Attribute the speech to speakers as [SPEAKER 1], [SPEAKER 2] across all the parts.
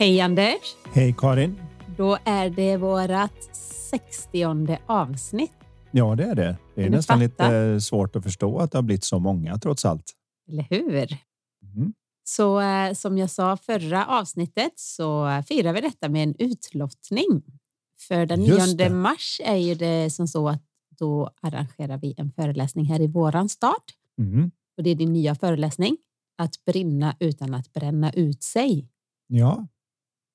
[SPEAKER 1] Hej Anders!
[SPEAKER 2] Hej Karin!
[SPEAKER 1] Då är det vårat 60 avsnitt.
[SPEAKER 2] Ja, det är det. Det är
[SPEAKER 1] Kan
[SPEAKER 2] nästan lite svårt att förstå att det har blivit så många trots allt.
[SPEAKER 1] Eller hur?
[SPEAKER 2] Mm.
[SPEAKER 1] Så eh, som jag sa förra avsnittet så firar vi detta med en utlottning. För den
[SPEAKER 2] Just
[SPEAKER 1] 9
[SPEAKER 2] det.
[SPEAKER 1] mars är ju det som så att då arrangerar vi en föreläsning här i våran stad.
[SPEAKER 2] Mm.
[SPEAKER 1] Och det är din nya föreläsning. Att brinna utan att bränna ut sig.
[SPEAKER 2] Ja,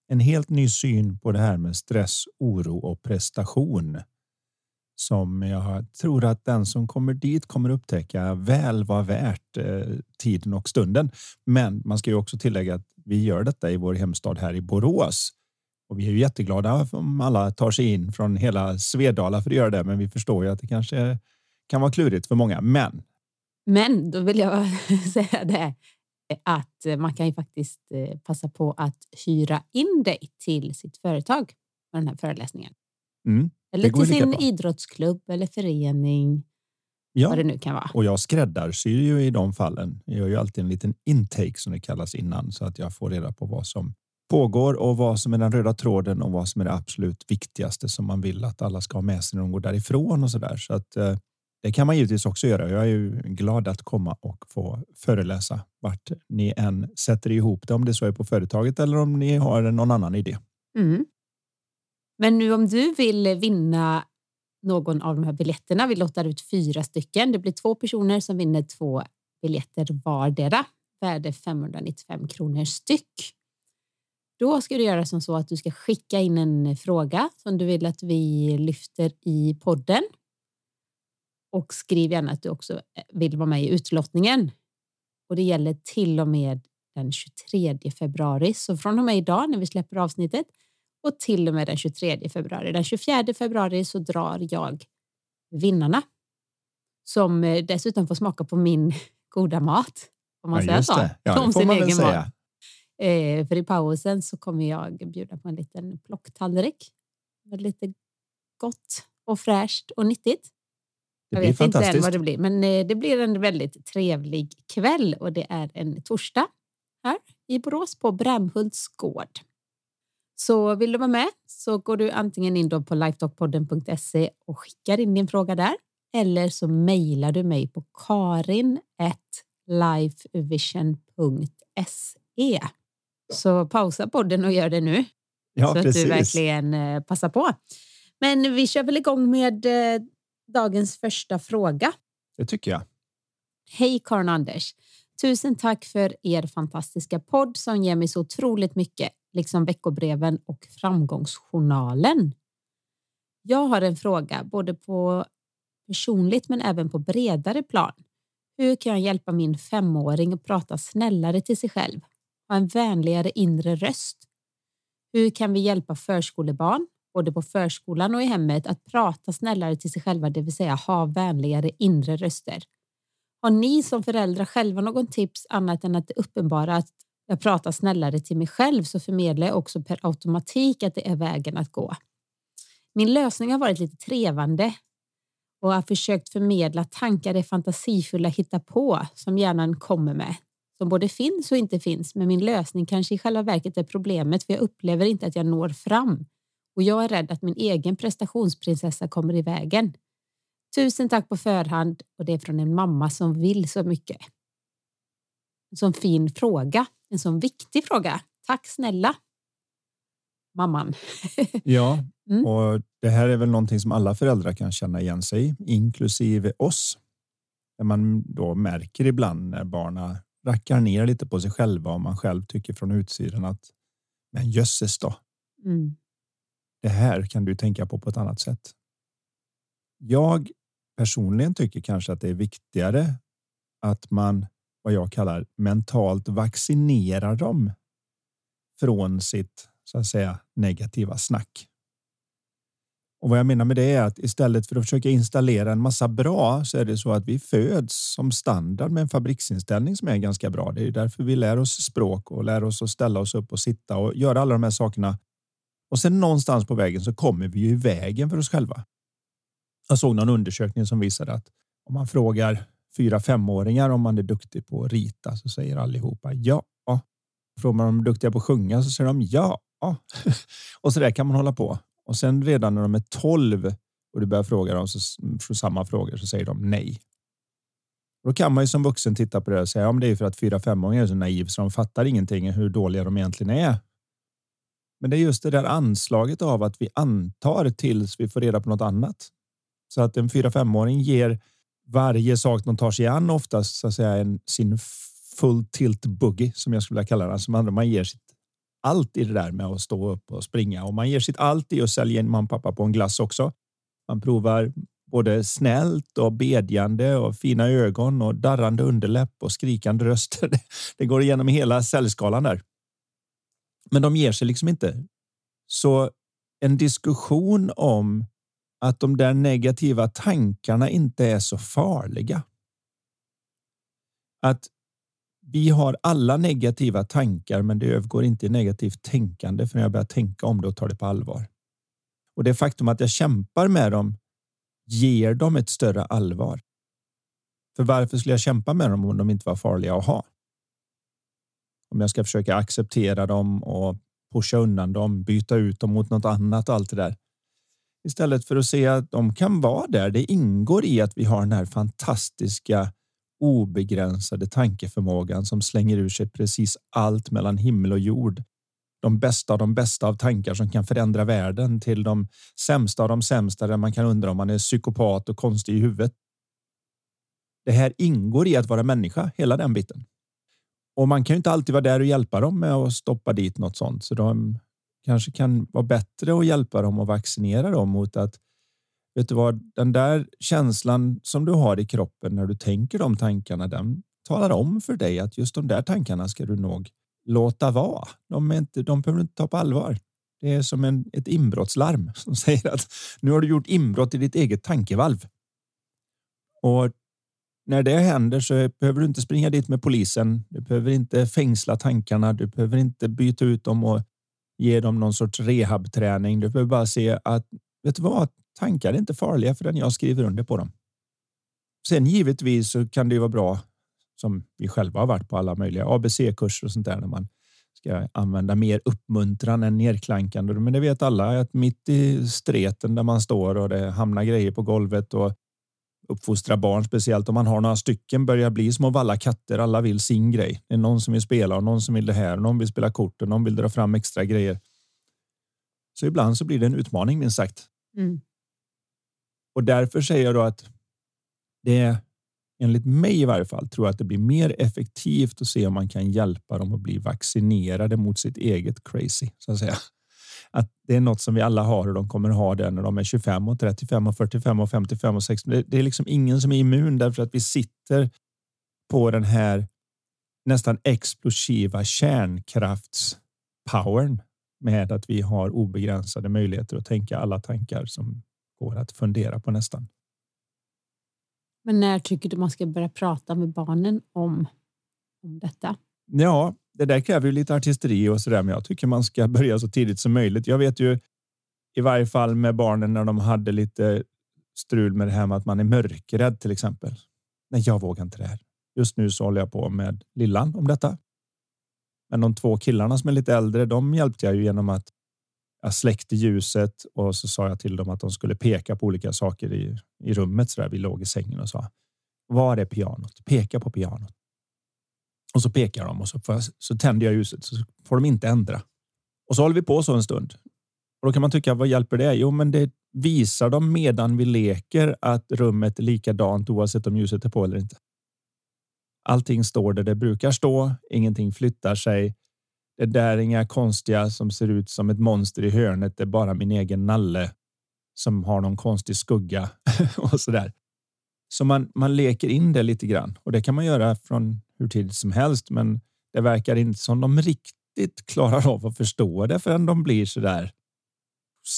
[SPEAKER 2] en helt ny syn på det här med stress, oro och prestation. Som jag tror att den som kommer dit kommer upptäcka väl var värt eh, tiden och stunden. Men man ska ju också tillägga att vi gör detta i vår hemstad här i Borås. Och vi är ju jätteglada om alla tar sig in från hela Svedala för att göra det. Men vi förstår ju att det kanske kan vara klurigt för många. Men
[SPEAKER 1] Men då vill jag säga det att man kan ju faktiskt eh, passa på att hyra in dig till sitt företag med den här föreläsningen.
[SPEAKER 2] mm,
[SPEAKER 1] Eller till sin
[SPEAKER 2] bra.
[SPEAKER 1] idrottsklubb eller förening,
[SPEAKER 2] ja,
[SPEAKER 1] vad det nu kan vara.
[SPEAKER 2] Och jag skräddarsyr ju i de fallen. Jag gör ju alltid en liten intake som det kallas innan så att jag får reda på vad som pågår och vad som är den röda tråden och vad som är det absolut viktigaste som man vill att alla ska ha med sig när de går därifrån och så där. Så att eh, det kan man givetvis också göra. Jag är ju glad att komma och få föreläsa vart ni än sätter ihop det, om det så är på företaget eller om ni har någon annan idé.
[SPEAKER 1] Mm. Men nu om du vill vinna någon av de här biljetterna, vi lottar ut fyra stycken. Det blir två personer som vinner två biljetter vardera, värde 595 kronor styck. Då ska du göra som så att du ska skicka in en fråga som du vill att vi lyfter i podden. Och skriv gärna att du också vill vara med i utlottningen. Och det gäller till och med den 23 februari. Så från och med idag när vi släpper avsnittet och till och med den 23 februari. Den 24 februari så drar jag vinnarna som eh, dessutom får smaka på min goda mat. Om man
[SPEAKER 2] Ja,
[SPEAKER 1] säger så.
[SPEAKER 2] det. Ja, det får
[SPEAKER 1] sin
[SPEAKER 2] man väl
[SPEAKER 1] egen
[SPEAKER 2] säga.
[SPEAKER 1] mat. Eh, för i pausen så kommer jag bjuda på en liten plocktallrik med lite gott och fräscht och nyttigt.
[SPEAKER 2] Det
[SPEAKER 1] Jag vet inte än
[SPEAKER 2] fantastiskt.
[SPEAKER 1] vad det blir, men eh, det blir en väldigt trevlig kväll och det är en torsdag här i Borås på Brämhults gård. Så vill du vara med så går du antingen in på lifetalkpodden.se och skickar in din fråga där eller så mejlar du mig på karin.lifevision.se. Så pausa podden och gör det nu
[SPEAKER 2] Ja,
[SPEAKER 1] så att
[SPEAKER 2] precis.
[SPEAKER 1] du verkligen eh, passar på. Men vi kör väl igång med eh, dagens första fråga.
[SPEAKER 2] Det tycker jag.
[SPEAKER 1] Hej Karin Anders! Tusen tack för er fantastiska podd som ger mig så otroligt mycket, liksom veckobreven och framgångsjournalen. Jag har en fråga, både på personligt men även på bredare plan. Hur kan jag hjälpa min femåring att prata snällare till sig själv? Ha en vänligare inre röst? Hur kan vi hjälpa förskolebarn, både på förskolan och i hemmet, att prata snällare till sig själva, det vill säga ha vänligare inre röster? Har ni som föräldrar själva någon tips annat än att det uppenbara att jag pratar snällare till mig själv så förmedlar jag också per automatik att det är vägen att gå. Min lösning har varit lite trevande och har försökt förmedla tankar det fantasifulla hitta på som hjärnan kommer med. Som både finns och inte finns, men min lösning kanske i själva verket är problemet för jag upplever inte att jag når fram. Och jag är rädd att min egen prestationsprinsessa kommer i vägen. Tusen tack på förhand och det är från en mamma som vill så mycket. En sån fin fråga, en sån viktig fråga. Tack snälla. Mamman.
[SPEAKER 2] Ja,
[SPEAKER 1] Mm.
[SPEAKER 2] och det här är väl någonting som alla föräldrar kan känna igen sig i, inklusive oss. Där man då märker ibland när barnen rackar ner lite på sig själva och man själv tycker från utsidan att men jösses då,
[SPEAKER 1] Mm
[SPEAKER 2] det här kan du tänka på på ett annat sätt. Jag personligen tycker kanske att det är viktigare att man vad jag kallar mentalt vaccinerar dem från sitt så att säga negativa snack. Och vad jag menar med det är att istället för att försöka installera en massa bra så är det så att vi föds som standard med en fabriksinställning som är ganska bra. Det är därför vi lär oss språk och lär oss att ställa oss upp och sitta och göra alla de här sakerna. Och sen någonstans på vägen så kommer vi ju i vägen för oss själva. Jag såg någon undersökning som visade att om man frågar fyra femåringar om man är duktig på att rita så säger allihopa ja. Frågar man om de är duktiga på att sjunga så säger de ja. Och så där kan man hålla på. Och sen redan när de är 12 och du börjar fråga dem så, samma frågor så säger de nej. Då kan man ju som vuxen titta på det och säga om ja, det är för att fyra femåringar är så naiv så de fattar ingenting hur dåliga de egentligen är. Men det är just det där anslaget av att vi antar tills vi får reda på något annat. Så att en fyra femåring ger varje sak de tar sig an oftast så att säga en, sin full tilt buggy som jag skulle vilja kalla det. Alltså man, man ger sitt allt i det där med att stå upp och springa och man ger sitt allt i att sälja in mamma och pappa på en glass också. Man provar både snällt och bedjande och fina ögon och darrande underläpp och skrikande röster. Det går igenom hela säljskalan där. Men de ger sig liksom inte. Så en diskussion om att de där negativa tankarna inte är så farliga. Att vi har alla negativa tankar, men det övergår inte i negativt tänkande för när jag börjar tänka om det och tar det på allvar. Och det faktum att jag kämpar med dem ger dem ett större allvar. För varför skulle jag kämpa med dem om de inte var farliga att ha? Om jag ska försöka acceptera dem och pusha undan dem, byta ut dem mot något annat och allt det där. Istället för att se att de kan vara där. Det ingår i att vi har den här fantastiska obegränsade tankeförmågan som slänger ur sig precis allt mellan himmel och jord. De bästa av de bästa av tankar som kan förändra världen till de sämsta av de sämsta där man kan undra om man är psykopat och konstig i huvudet. Det här ingår i att vara människa, hela den biten. Och man kan ju inte alltid vara där och hjälpa dem med att stoppa dit något sånt, så de kanske kan vara bättre att hjälpa dem och vaccinera dem mot att vet du vad, den där känslan som du har i kroppen när du tänker de tankarna, den talar om för dig att just de där tankarna ska du nog låta vara. De, är inte, de behöver du inte ta på allvar. Det är som en, ett inbrottslarm som säger att nu har du gjort inbrott i ditt eget tankevalv. Och när det händer så behöver du inte springa dit med polisen. Du behöver inte fängsla tankarna. Du behöver inte byta ut dem och ge dem någon sorts rehabträning. Du behöver bara se att vet du vad? tankar är inte farliga förrän jag skriver under på dem. Sen givetvis så kan det ju vara bra som vi själva har varit på alla möjliga ABC-kurser och sånt där när man ska använda mer uppmuntran än nerklankande. Men det vet alla att mitt i streten där man står och det hamnar grejer på golvet och uppfostra barn, speciellt om man har några stycken, börjar bli små valla katter. Alla vill sin grej. Det är någon som vill spela och någon som vill det här. Någon vill spela kort och någon vill dra fram extra grejer. Så ibland så blir det en utmaning minst sagt. Mm. Och därför säger jag då att det är enligt mig i varje fall tror jag att det blir mer effektivt att se om man kan hjälpa dem att bli vaccinerade mot sitt eget crazy så att säga. Att det är något som vi alla har och de kommer ha det när de är 25 och 35 och 45 och 55 och 60. Det är liksom ingen som är immun därför att vi sitter på den här nästan explosiva kärnkraftspowern med att vi har obegränsade möjligheter att tänka alla tankar som går att fundera på nästan.
[SPEAKER 1] Men när tycker du man ska börja prata med barnen om, om detta?
[SPEAKER 2] Ja, det där kräver ju lite artisteri och så där, men jag tycker man ska börja så tidigt som möjligt. Jag vet ju i varje fall med barnen när de hade lite strul med det här med att man är mörkrädd till exempel. Nej, jag vågar inte det här. Just nu så håller jag på med lillan om detta. Men de två killarna som är lite äldre, de hjälpte jag ju genom att jag släckte ljuset och så sa jag till dem att de skulle peka på olika saker i, i rummet. Så där vi låg i sängen och sa var är pianot? Peka på pianot. Och så pekar de och så, jag, så tänder jag ljuset så får de inte ändra. Och så håller vi på så en stund. Och då kan man tycka vad hjälper det? Jo, men det visar dem medan vi leker att rummet är likadant oavsett om ljuset är på eller inte. Allting står där det brukar stå. Ingenting flyttar sig. Det där är inga konstiga som ser ut som ett monster i hörnet. Det är bara min egen nalle som har någon konstig skugga och så där. Så man, man leker in det lite grann och det kan man göra från hur tidigt som helst. Men det verkar inte som de riktigt klarar av att förstå det förrän de blir så där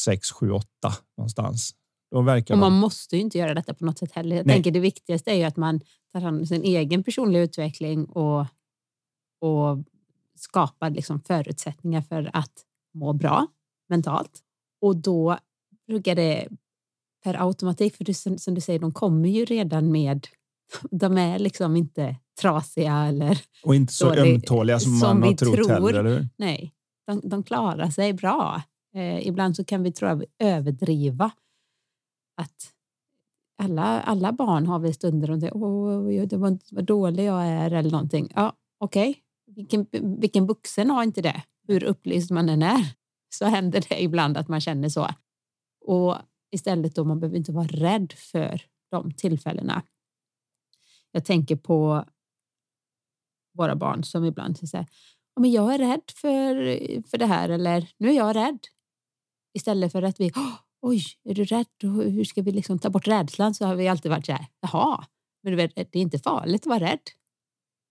[SPEAKER 2] 6, 7, 8 någonstans. Då verkar
[SPEAKER 1] och man
[SPEAKER 2] de...
[SPEAKER 1] måste ju inte göra detta på något sätt heller. Jag
[SPEAKER 2] Nej.
[SPEAKER 1] tänker det viktigaste är ju att man tar hand om sin egen personliga utveckling och, och skapar liksom förutsättningar för att må bra mentalt. Och då brukar det per automatik, för det, som, som du säger, de kommer ju redan med, de är liksom inte trasiga eller
[SPEAKER 2] Och inte så
[SPEAKER 1] dålig-
[SPEAKER 2] ömtåliga som,
[SPEAKER 1] som
[SPEAKER 2] man har
[SPEAKER 1] vi
[SPEAKER 2] trott
[SPEAKER 1] tror.
[SPEAKER 2] heller. Eller? hur?
[SPEAKER 1] nej, de, de klarar sig bra. Eh, ibland så kan vi tror jag, överdriva att alla, alla barn har väl stunder och tänker, åh, det var vad dålig jag är eller någonting. Ja, okej. Vilken, vilken vuxen har inte det? Hur upplyst man än är så händer det ibland att man känner så. Och istället då, man behöver inte vara rädd för de tillfällena. Jag tänker på våra barn som ibland säger men jag är rädd för, för det här eller nu är jag rädd. Istället för att vi, "Åh, oj, är du rädd? Hur ska vi liksom ta bort rädslan? Så har vi alltid varit så här, jaha, men vet, det är inte farligt att vara rädd.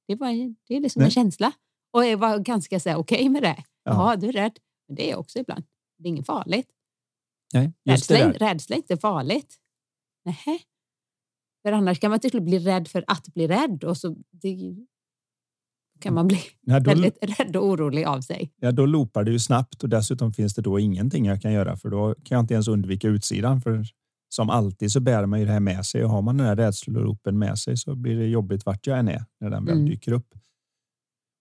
[SPEAKER 1] Det är, bara, det är liksom en
[SPEAKER 2] Nej.
[SPEAKER 1] känsla. Och jag var ganska okej med det.
[SPEAKER 2] Ja.
[SPEAKER 1] Du är rädd. Men det är jag också ibland. Det är inget farligt.
[SPEAKER 2] Nej, just det
[SPEAKER 1] Rädsla,
[SPEAKER 2] där.
[SPEAKER 1] rädsla är inte farligt. Nej. För annars kan man till slut bli rädd för att bli rädd och så det, kan man bli
[SPEAKER 2] Nej, då,
[SPEAKER 1] väldigt rädd och orolig av sig.
[SPEAKER 2] ja, då loopar det ju snabbt och dessutom finns det då ingenting jag kan göra för då kan jag inte ens undvika utsidan. För som alltid så bär man ju det här med sig och har man den här rädsloloopen med sig så blir det jobbigt vart jag än är när den väl
[SPEAKER 1] Mm.
[SPEAKER 2] dyker upp.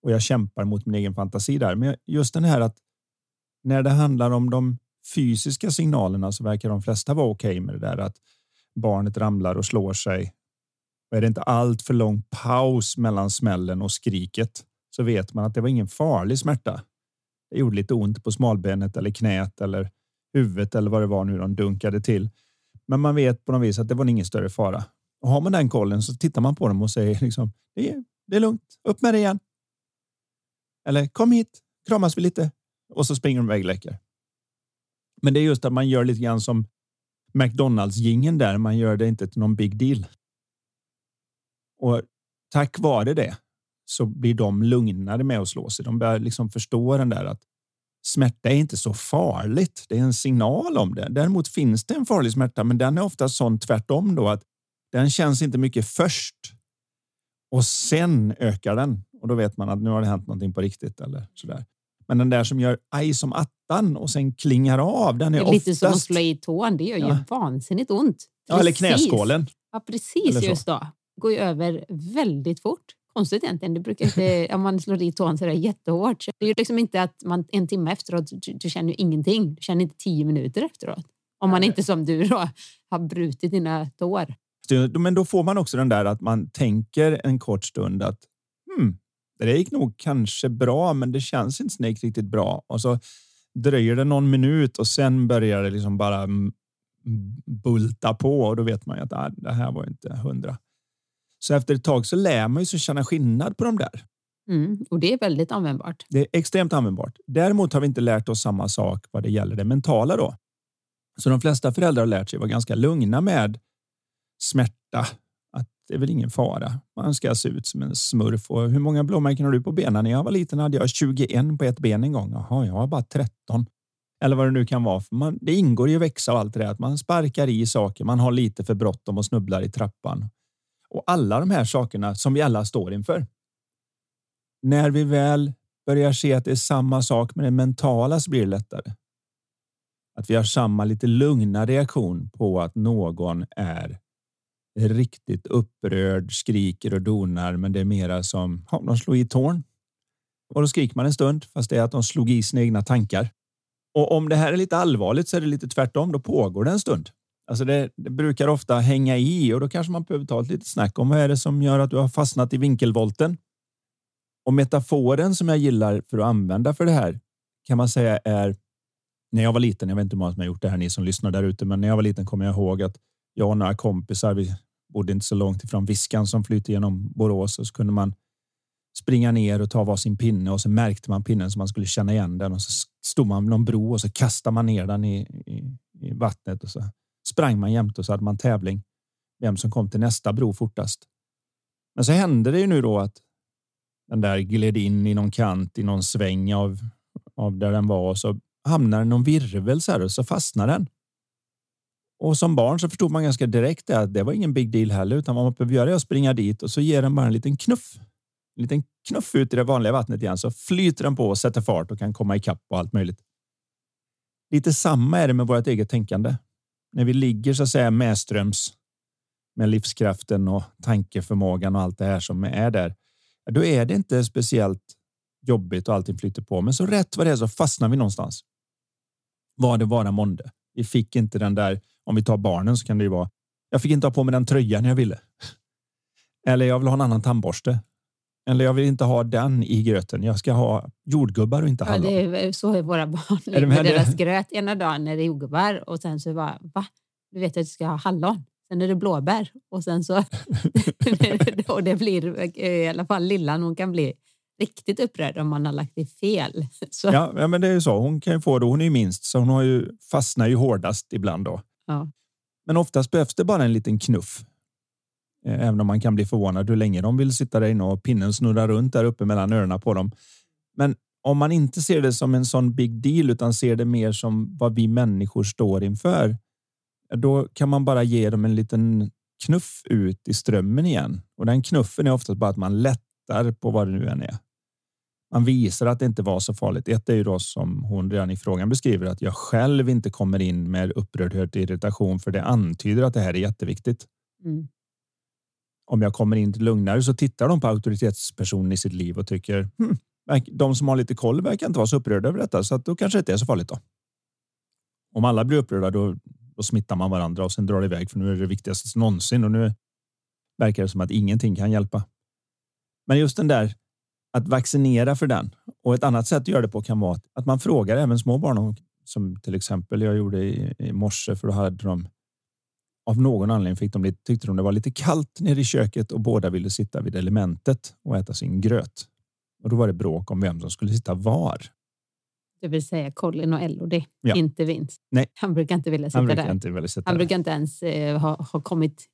[SPEAKER 2] Och jag kämpar mot min egen fantasi där. Men just den här att när det handlar om de fysiska signalerna så verkar de flesta vara okej med det där att barnet ramlar och slår sig. Och är det inte allt för lång paus mellan smällen och skriket så vet man att det var ingen farlig smärta. Det gjorde lite ont på smalbenet eller knät eller huvudet eller vad det var nu de dunkade till. Men man vet på något vis att det var ingen större fara. Och har man den kollen så tittar man på dem och säger liksom det är, det är lugnt, upp med det igen. Eller kom hit, kramas vi lite och så springer de iväg och leker. Men det är just att man gör lite grann som McDonalds gingen där. Man gör det inte till någon big deal. Och tack vare det så blir de lugnare med att slå sig. De börjar liksom förstå den där att smärta är inte så farligt. Det är en signal om det. Däremot finns det en farlig smärta, men den är ofta sån tvärtom då att den känns inte mycket först och sen ökar den och då vet man att nu har det hänt någonting på riktigt eller så där. Men den där som gör aj som attan och sen klingar av, den
[SPEAKER 1] Det
[SPEAKER 2] är,
[SPEAKER 1] är lite som att
[SPEAKER 2] oftast...
[SPEAKER 1] slå i tån. Det gör ju
[SPEAKER 2] Ja.
[SPEAKER 1] vansinnigt ont.
[SPEAKER 2] Ja, eller
[SPEAKER 1] Precis.
[SPEAKER 2] knäskålen.
[SPEAKER 1] Ja, precis just då. går ju över väldigt fort. Konstigt egentligen. Det brukar inte, om man slår i tån så är det jättehårt. Det är ju liksom inte att man en timme efteråt, du, du känner ju ingenting. Du känner inte tio minuter efteråt. Om man inte som du då har brutit dina tår.
[SPEAKER 2] Men då får man också den där att man tänker en kort stund att hmm, det gick nog kanske bra, men det känns inte gick riktigt bra. Och så dröjer det någon minut och sen börjar det liksom bara bulta på och då vet man ju att ah, det här var inte hundra. Så efter ett tag så lär man ju sig känna skillnad på de där.
[SPEAKER 1] Mm. Och det är väldigt användbart.
[SPEAKER 2] Det är extremt användbart. Däremot har vi inte lärt oss samma sak vad det gäller det mentala då. Så de flesta föräldrar har lärt sig vara ganska lugna med smärta. Det är väl ingen fara. Man ska se ut som en smurf. Och hur många blåmärken har du på benen? När jag var liten hade jag 21 på ett ben en gång. Jaha, jag har bara 13. Eller vad det nu kan vara. För man, det ingår ju att växa och allt det där. Att man sparkar i saker. Man har lite för bråttom och snubblar i trappan. Och alla de här sakerna som vi alla står inför. När vi väl börjar se att det är samma sak med det mentala så blir det lättare. Att vi har samma lite lugna reaktion på att någon är riktigt upprörd, skriker och donar, men det är mera som ja, de slår i tårn. Och då skriker man en stund, fast det är att de slog i sina egna tankar. Och om det här är lite allvarligt så är det lite tvärtom. Då pågår det en stund. Alltså det, det brukar ofta hänga i och då kanske man behöver ta ett litet snack om vad är det som gör att du har fastnat i vinkelvolten. Och metaforen som jag gillar för att använda för det här kan man säga är när jag var liten. Jag vet inte hur många som har gjort det här, ni som lyssnar där ute, men när jag var liten kommer jag ihåg att jag och några kompisar, vi bodde inte så långt ifrån Viskan som flyter genom Borås och så kunde man springa ner och ta varsin pinne och så märkte man pinnen så man skulle känna igen den och så stod man vid någon bro och så kastade man ner den i, i, i vattnet och så sprang man jämt och så hade man tävling vem som kom till nästa bro fortast. Men så hände det ju nu då att den där gled in i någon kant i någon sväng av, av där den var och så hamnade den någon virvel så här och så fastnade den. Och som barn så förstod man ganska direkt att det var ingen big deal heller, utan vad man behöver göra är att springa dit och så ger den bara en liten knuff. En liten knuff ut i det vanliga vattnet igen så flyter den på och sätter fart och kan komma ikapp och allt möjligt. Lite samma är det med vårt eget tänkande. När vi ligger så att säga medströms med livskraften och tankeförmågan och allt det här som är där. Då är det inte speciellt jobbigt och allting flyter på. Men så rätt vad det är så fastnar vi någonstans. Vad det vara månde. Vi fick inte den där. Om vi tar barnen så kan det ju vara. Jag fick inte ha på mig den tröjan jag ville. Eller jag vill ha en annan tandborste. Eller jag vill inte ha den i gröten. Jag ska ha jordgubbar och inte hallon.
[SPEAKER 1] Ja, det är, så är våra barn. Är det med deras gröt ena dagen är det jordgubbar och sen så bara, va? Du vet att du ska ha hallon. Sen är det blåbär och sen så... och det blir i alla fall lillan, hon kan bli riktigt upprörd om man har lagt det fel.
[SPEAKER 2] Så. Ja, men det är ju så. Hon kan ju få det. Hon är ju minst, så hon har ju fastnar ju hårdast ibland då. Ja. Men oftast behövs det bara en liten knuff. Eh, även om man kan bli förvånad hur länge de vill sitta där inne och pinnen snurrar runt där uppe mellan öronen på dem. Men om man inte ser det som en sån big deal utan ser det mer som vad vi människor står inför. Eh, då kan man bara ge dem en liten knuff ut i strömmen igen och den knuffen är oftast bara att man lättar på vad det nu än är. Man visar att det inte var så farligt. Ett är ju då som hon redan i frågan beskriver att jag själv inte kommer in med upprördhet och irritation för det antyder att det här är jätteviktigt. Mm om jag kommer in lugnare så tittar de på auktoritetspersonen i sitt liv och tycker hm, de som har lite koll verkar inte vara så upprörda över detta, så att då kanske det inte är så farligt. då. Om alla blir upprörda, då, då smittar man varandra och sen drar det iväg för nu är det det viktigaste någonsin och nu verkar det som att ingenting kan hjälpa. Men just den där att vaccinera för den och ett annat sätt att göra det på kan vara att man frågar även små barn som till exempel jag gjorde i, i morse för då hade de av någon anledning fick de tyckte de det var lite kallt nere i köket och båda ville sitta vid elementet och äta sin gröt. Och då var det bråk om vem som skulle sitta var.
[SPEAKER 1] Det vill säga Colin och Elodie, ja. inte Vince. Nej. Han brukar inte vilja sitta
[SPEAKER 2] Han
[SPEAKER 1] där.
[SPEAKER 2] Inte vilja sitta
[SPEAKER 1] Han brukar inte ens eh, ha, ha kommit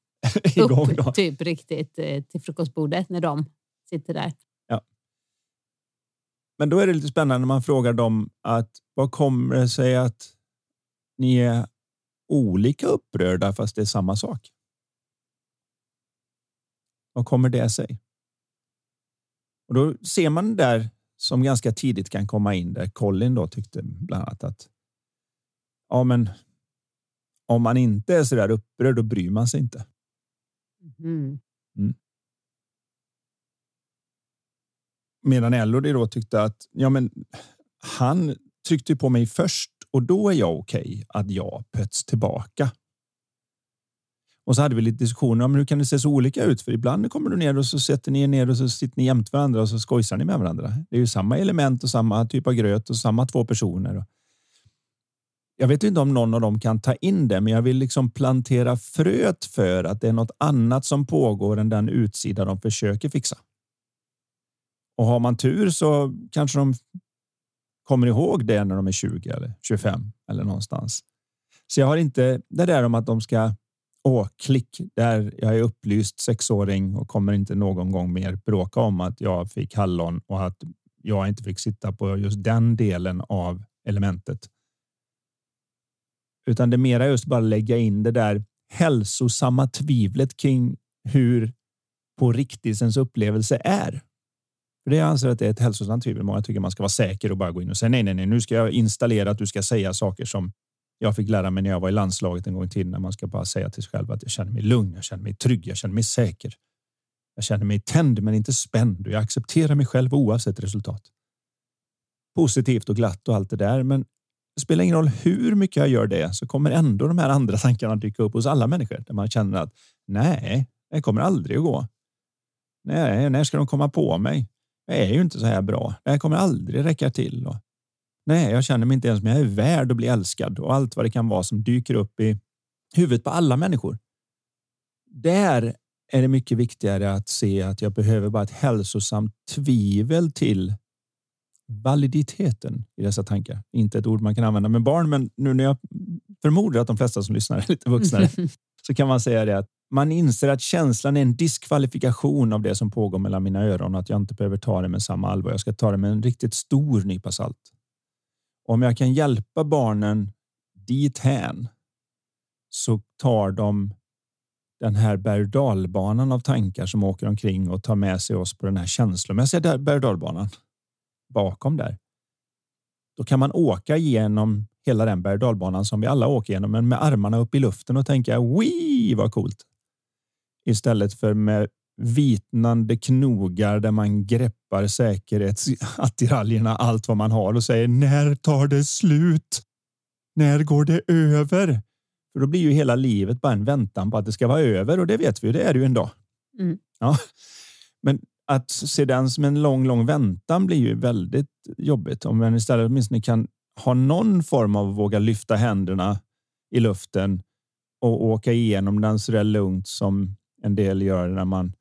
[SPEAKER 1] upp typ riktigt eh, till frukostbordet när de sitter där.
[SPEAKER 2] Men då är det lite spännande när man frågar dem att vad kommer det sig att ni är olika upprörda fast det är samma sak? Vad kommer det sig? Och då ser man där som ganska tidigt kan komma in där Colin då tyckte bland annat att ja, men om man inte är så där upprörd, då bryr man sig inte. Mm. Mm. Medan Elodie då tyckte att ja, men han tryckte på mig först och då är jag okej okay att jag pöts tillbaka. Och så hade vi lite diskussioner om hur kan det se så olika ut? För ibland kommer du ner och så sätter ni er ner och så sitter ni jämte varandra och så skojsar ni med varandra. Det är ju samma element och samma typ av gröt och samma två personer. Jag vet inte om någon av dem kan ta in det, men jag vill liksom plantera fröet för att det är något annat som pågår än den utsida de försöker fixa. Och har man tur så kanske de kommer ihåg det när de är 20 eller 25 eller någonstans. Så jag har inte det där om att de ska Åh, klick där jag är upplyst sexåring och kommer inte någon gång mer bråka om att jag fick hallon och att jag inte fick sitta på just den delen av elementet. Utan det är mera just bara lägga in det där hälsosamma tvivlet kring hur på riktigt ens upplevelse är. För det jag anser att det är ett hälsosamt tvivel. Många tycker man ska vara säker och bara gå in och säga nej, nej, nej, nu ska jag installera att du ska säga saker som jag fick lära mig när jag var i landslaget en gång i tiden. När man ska bara säga till sig själv att jag känner mig lugn, jag känner mig trygg, jag känner mig säker. Jag känner mig tänd men inte spänd och jag accepterar mig själv oavsett resultat. Positivt och glatt och allt det där. Men det spelar ingen roll hur mycket jag gör det så kommer ändå de här andra tankarna dyka upp hos alla människor där man känner att nej, det kommer aldrig att gå. Nej, när ska de komma på mig? Jag är ju inte så här bra. Det här kommer aldrig räcka till. Och nej, jag känner mig inte ens som jag är värd att bli älskad och allt vad det kan vara som dyker upp i huvudet på alla människor. Där är det mycket viktigare att se att jag behöver bara ett hälsosamt tvivel till validiteten i dessa tankar. Inte ett ord man kan använda med barn, men nu när jag förmodar att de flesta som lyssnar är lite vuxnare så kan man säga det att man inser att känslan är en diskvalifikation av det som pågår mellan mina öron och att jag inte behöver ta det med samma allvar. Jag ska ta det med en riktigt stor nypa salt. Om jag kan hjälpa barnen dithän så tar de den här berg dalbanan av tankar som åker omkring och tar med sig oss på den här känslomässiga berg dalbanan bakom där. Då kan man åka igenom hela den berg dalbanan som vi alla åker igenom, men med armarna upp i luften och tänka wii vad coolt. Istället för med vitnande knogar där man greppar säkerhetsattiraljerna allt vad man har och säger när tar det slut? När går det över? För då blir ju hela livet bara en väntan på att det ska vara över och det vet vi, det är det ju en dag. Mm. Ja. Men att se den som en lång, lång väntan blir ju väldigt jobbigt. Om man istället åtminstone kan ha någon form av att våga lyfta händerna i luften och åka igenom den så där lugnt som en del gör när man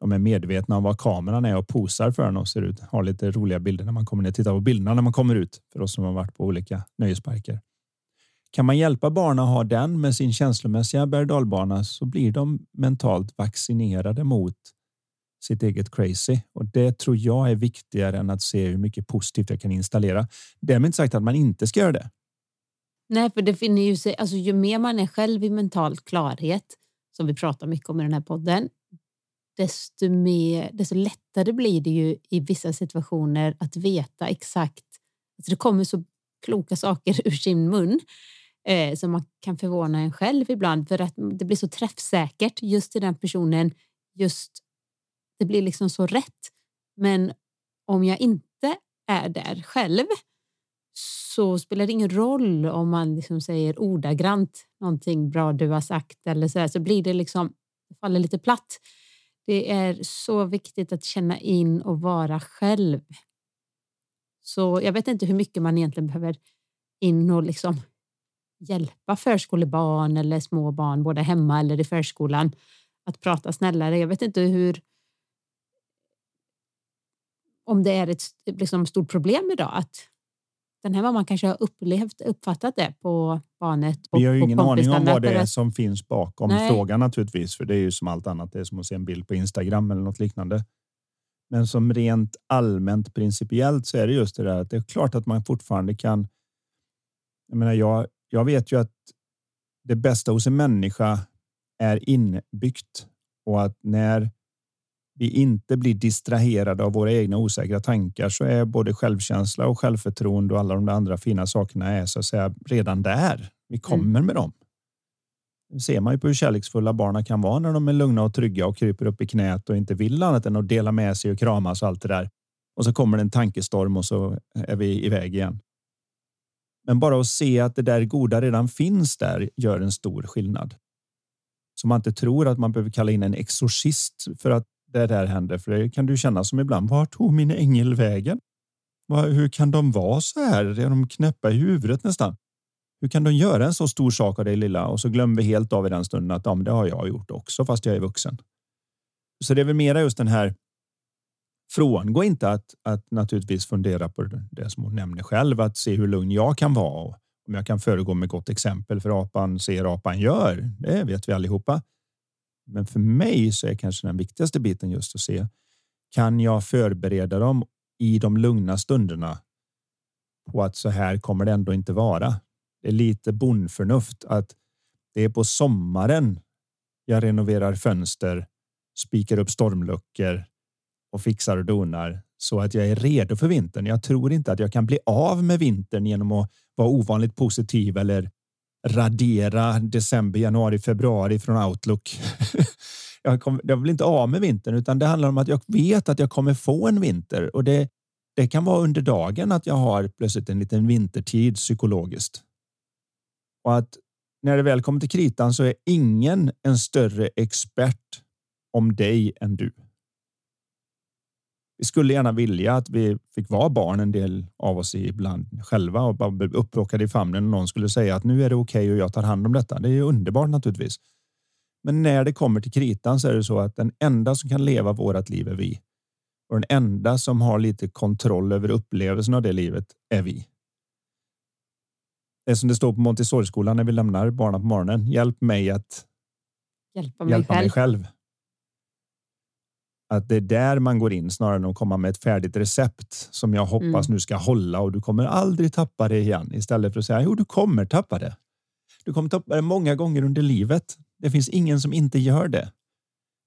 [SPEAKER 2] de är medvetna om vad kameran är och posar för en och ser ut. Har lite roliga bilder när man kommer ner. Titta på bilderna när man kommer ut för oss som har varit på olika nöjesparker. Kan man hjälpa barnen att ha den med sin känslomässiga berg så blir de mentalt vaccinerade mot sitt eget crazy och det tror jag är viktigare än att se hur mycket positivt jag kan installera. Därmed inte sagt att man inte ska göra det.
[SPEAKER 1] Nej, för det finner ju sig. Alltså, ju mer man är själv i mental klarhet som vi pratar mycket om i den här podden, desto mer, desto lättare blir det ju i vissa situationer att veta exakt. Alltså det kommer så kloka saker ur sin mun eh, som man kan förvåna en själv ibland för att det blir så träffsäkert just till den personen. Just det blir liksom så rätt. Men om jag inte är där själv så spelar det ingen roll om man liksom säger ordagrant någonting bra du har sagt eller så, här, så blir det liksom det faller lite platt. Det är så viktigt att känna in och vara själv. Så jag vet inte hur mycket man egentligen behöver in och liksom hjälpa förskolebarn eller små barn, både hemma eller i förskolan, att prata snällare. Jag vet inte hur om det är ett liksom, stort problem idag att den här mamman kanske har upplevt, uppfattat det på barnet.
[SPEAKER 2] Och, Vi har ju ingen aning om vad det är som finns bakom Nej. frågan naturligtvis, för det är ju som allt annat. Det är som att se en bild på Instagram eller något liknande. Men som rent allmänt principiellt så är det just det där att det är klart att man fortfarande kan. Jag menar, jag, jag vet ju att det bästa hos en människa är inbyggt och att när vi inte blir distraherade av våra egna osäkra tankar så är både självkänsla och självförtroende och alla de andra fina sakerna är så att säga redan där. Vi kommer mm. med dem. Det ser man ju på hur kärleksfulla barnen kan vara när de är lugna och trygga och kryper upp i knät och inte vill annat än att dela med sig och kramas och allt det där. Och så kommer det en tankestorm och så är vi iväg igen. Men bara att se att det där goda redan finns där gör en stor skillnad. Så man inte tror att man behöver kalla in en exorcist för att det där händer. För det kan du känna som ibland. Var tog min ängel vägen? Hur kan de vara så här? Är de knäppa i huvudet nästan? Hur kan de göra en så stor sak av det lilla? Och så glömmer vi helt av i den stunden att ja, det har jag gjort också, fast jag är vuxen. Så det är väl mera just den här. Frångå inte att, att naturligtvis fundera på det som hon nämner själv, att se hur lugn jag kan vara. Och om jag kan föregå med gott exempel för apan ser apan gör. Det vet vi allihopa. Men för mig så är kanske den viktigaste biten just att se. Kan jag förbereda dem i de lugna stunderna? På att så här kommer det ändå inte vara. Det är lite bondförnuft att det är på sommaren. Jag renoverar fönster, spikar upp stormluckor och fixar och donar så att jag är redo för vintern. Jag tror inte att jag kan bli av med vintern genom att vara ovanligt positiv eller radera december, januari, februari från Outlook. jag, kom, jag vill inte av med vintern, utan det handlar om att jag vet att jag kommer få en vinter och det, det kan vara under dagen att jag har plötsligt en liten vintertid psykologiskt. Och att när det väl kommer till kritan så är ingen en större expert om dig än du vi skulle gärna vilja att vi fick vara barn en del av oss ibland själva och bara bli upplockade i famnen och någon skulle säga att nu är det okej okay och jag tar hand om detta. Det är underbart naturligtvis. Men när det kommer till kritan så är det så att den enda som kan leva vårat liv är vi. Och den enda som har lite kontroll över upplevelsen av det livet är vi. Det är som det står på Montessori-skolan när vi lämnar barnen på morgonen. Hjälp mig att
[SPEAKER 1] hjälpa mig
[SPEAKER 2] hjälpa
[SPEAKER 1] själv.
[SPEAKER 2] mig själv. Att det är där man går in snarare än att komma med ett färdigt recept som jag hoppas
[SPEAKER 1] Mm.
[SPEAKER 2] nu ska hålla och du kommer aldrig tappa det igen istället för att säga jo, du kommer tappa det. Du kommer tappa det många gånger under livet. Det finns ingen som inte gör det.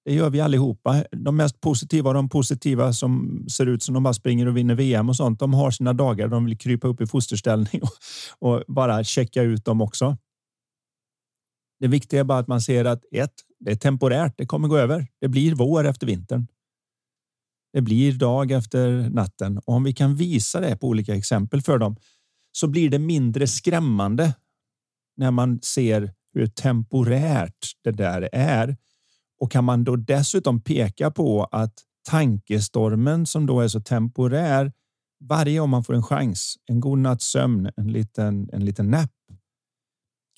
[SPEAKER 2] Det gör vi allihopa. De mest positiva och de positiva som ser ut som de bara springer och vinner VM och sånt. De har sina dagar. De vill krypa upp i fosterställning och, och bara checka ut dem också. Det viktiga är bara att man ser att ett, det är temporärt. Det kommer gå över. Det blir vår efter vintern. Det blir dag efter natten och om vi kan visa det på olika exempel för dem så blir det mindre skrämmande när man ser hur temporärt det där är. Och kan man då dessutom peka på att tankestormen som då är så temporär varje gång man får en chans, en god natts sömn, en liten, en liten napp,